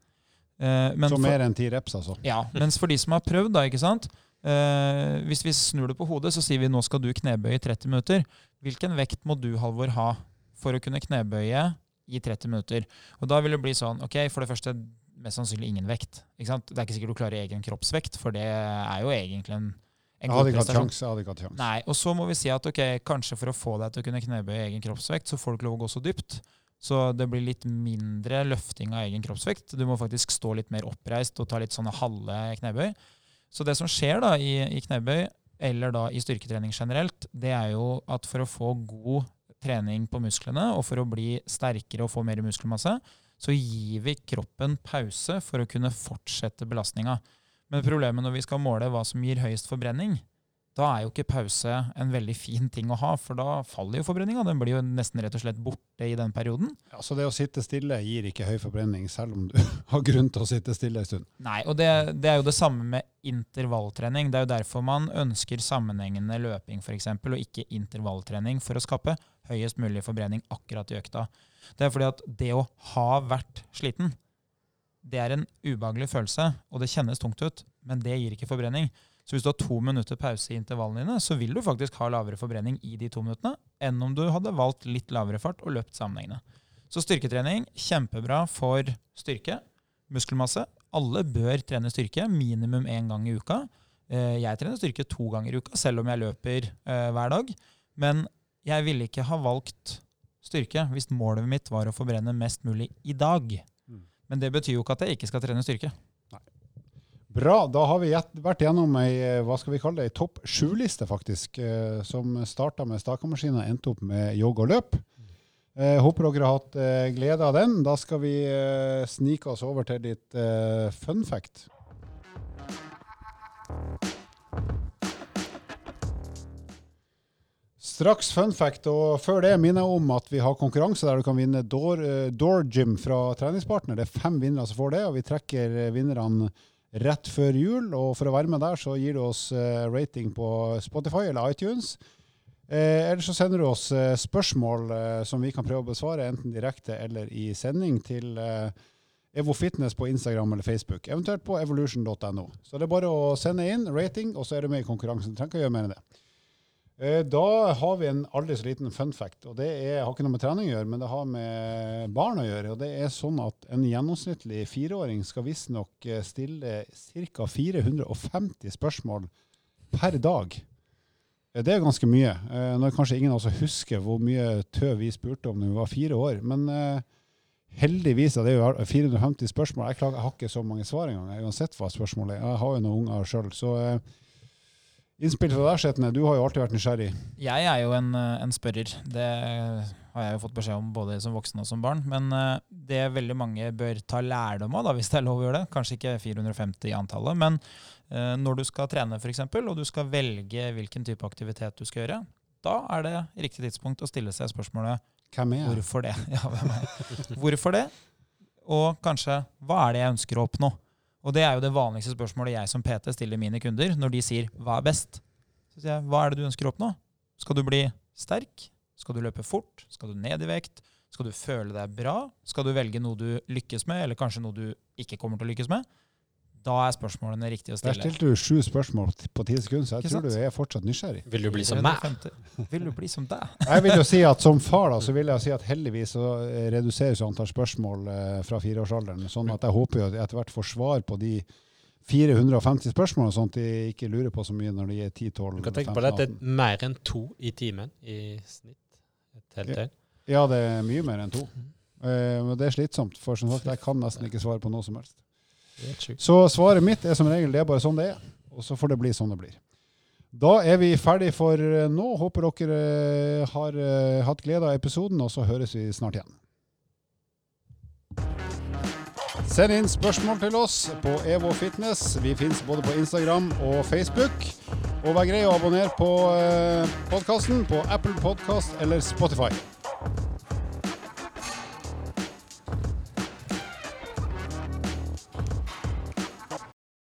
Uh, så mer enn ti reps, altså? Ja. Mens for de som har prøvd, da, ikke sant uh, Hvis vi snur det på hodet, så sier vi nå skal du knebøye i 30 minutter. Hvilken vekt må du, Halvor, ha for å kunne knebøye i 30 minutter? Og da vil det bli sånn Ok, for det første mest sannsynlig ingen vekt. Det er ikke sikkert du klarer egen kroppsvekt, for det er jo egentlig en hatt sjanse. Jeg hadde ikke hatt sjanse. Nei, Og så må vi si at ok, kanskje for å få deg til å kunne knebøye egen kroppsvekt, så får du ikke lov å gå så dypt. Så det blir litt mindre løfting av egen kroppsvekt. Du må faktisk stå litt mer oppreist og ta litt sånne halve knebøy. Så det som skjer da i, i knebøy, eller da i styrketrening generelt, det er jo at for å få god trening på musklene og for å bli sterkere og få mer muskelmasse, så gir vi kroppen pause for å kunne fortsette belastninga. Men problemet når vi skal måle hva som gir høyest forbrenning, da er jo ikke pause en veldig fin ting å ha, for da faller jo forbrenninga. Den blir jo nesten rett og slett borte i den perioden. Ja, Så det å sitte stille gir ikke høy forbrenning, selv om du har grunn til å sitte stille en stund? Nei, og det, det er jo det samme med intervalltrening. Det er jo derfor man ønsker sammenhengende løping f.eks., og ikke intervalltrening, for å skape høyest mulig forbrenning akkurat i økta. Det er fordi at det å ha vært sliten, det er en ubehagelig følelse, og det kjennes tungt ut, men det gir ikke forbrenning. Så hvis du har to minutter pause i intervallene dine, så vil du faktisk ha lavere forbrenning i de to minuttene enn om du hadde valgt litt lavere fart og løpt sammenhengende. Så styrketrening, kjempebra for styrke, muskelmasse. Alle bør trene styrke minimum én gang i uka. Eh, jeg trener styrke to ganger i uka, selv om jeg løper eh, hver dag. Men jeg ville ikke ha valgt styrke hvis målet mitt var å forbrenne mest mulig i dag. Mm. Men det betyr jo ikke at jeg ikke skal trene styrke. Bra. Da har vi vært gjennom ei eh, hva skal vi kalle det, ei topp sju-liste, faktisk. eh, Som starta med Stakamaskin og endte opp med jogg og løp. Eh, håper dere har hatt glede av den. Da skal vi snike oss over til litt fun fact. Straks fun fact, og før det minner jeg om at vi har konkurranse der du kan vinne Door, Door Gym fra treningspartner. Det er fem vinnere som får det, og vi trekker vinnerne rett før jul. Og for å være med der, så gir du oss eh, rating på Spotify eller iTunes. Eh, eller så sender du oss eh, spørsmål eh, som vi kan prøve å besvare, enten direkte eller i sending, til eh, Evo Fitness på Instagram eller Facebook, eventuelt på evolution.no. Så det er bare å sende inn rating, og så er du med i konkurransen. Du trenger ikke å gjøre mer enn det. Eh, Da har vi en aldri så liten fun fact, og det er, har ikke noe med trening å gjøre, men det har med barn å gjøre. og Det er sånn at en gjennomsnittlig fireåring skal visstnok eh, stille ca. 450 spørsmål per dag. Eh, Det er ganske mye. Når kanskje ingen av oss husker hvor mye tøv vi spurte om da vi var fire år. Men heldigvis er det jo 450 spørsmål. Jeg, klager, jeg har ikke så mange svar engang, uansett hva spørsmålet er. Jeg har jo noen unger sjøl. Innspill fra deg, Skjetne. Du har jo alltid vært nysgjerrig. Jeg er jo en, eh, en spørrer. Det har jeg jo fått beskjed om både som voksen og som barn. Men eh, det veldig mange bør ta lærdom av, da, hvis det er lov å gjøre det, kanskje ikke 450 i antallet, men eh, når du skal trene f.eks., og du skal velge hvilken type aktivitet du skal gjøre, da er det riktig tidspunkt å stille seg spørsmålet Hvem er jeg? hvorfor det? Ja, hvem er jeg? Hvorfor det? Og kanskje hva er det jeg ønsker å oppnå? Og det er jo det vanligste spørsmålet jeg som PT stiller mine kunder når de sier 'hva er best'? Så sier jeg 'hva er det du ønsker å oppnå'? Skal du bli sterk? Skal du løpe fort? Skal du ned i vekt? Skal du føle deg bra? Skal du velge noe du lykkes med, eller kanskje noe du ikke kommer til å lykkes med? Da er spørsmålene riktig å stille. Der stilte du sju spørsmål på ti sekunder, så jeg tror du er fortsatt nysgjerrig. Vil du bli som meg? Vil du bli som deg? Jeg vil jo si at Som far da, så vil jeg si at heldigvis så eh, reduseres antall spørsmål eh, fra fireårsalderen. Sånn at jeg håper jo at jeg etter hvert får svar på de 450 spørsmålene, sånn at de ikke lurer på så mye når de er 10-12 Du kan tenke på det at det er mer enn to i timen i snitt. Et helt døgn. Ja, det er mye mer enn to. Eh, men det er slitsomt, for som sagt, jeg kan nesten ikke svare på noe som helst. Så svaret mitt er som regel det er bare sånn det er, og så får det bli sånn det blir. Da er vi ferdig for eh, nå. Håper dere eh, har eh, hatt glede av episoden, og så høres vi snart igjen. Send inn spørsmål til oss på Evo Fitness. Vi finnes både på Instagram og Facebook. Og vær grei å abonnere på podkasten på Apple Podcast eller Spotify.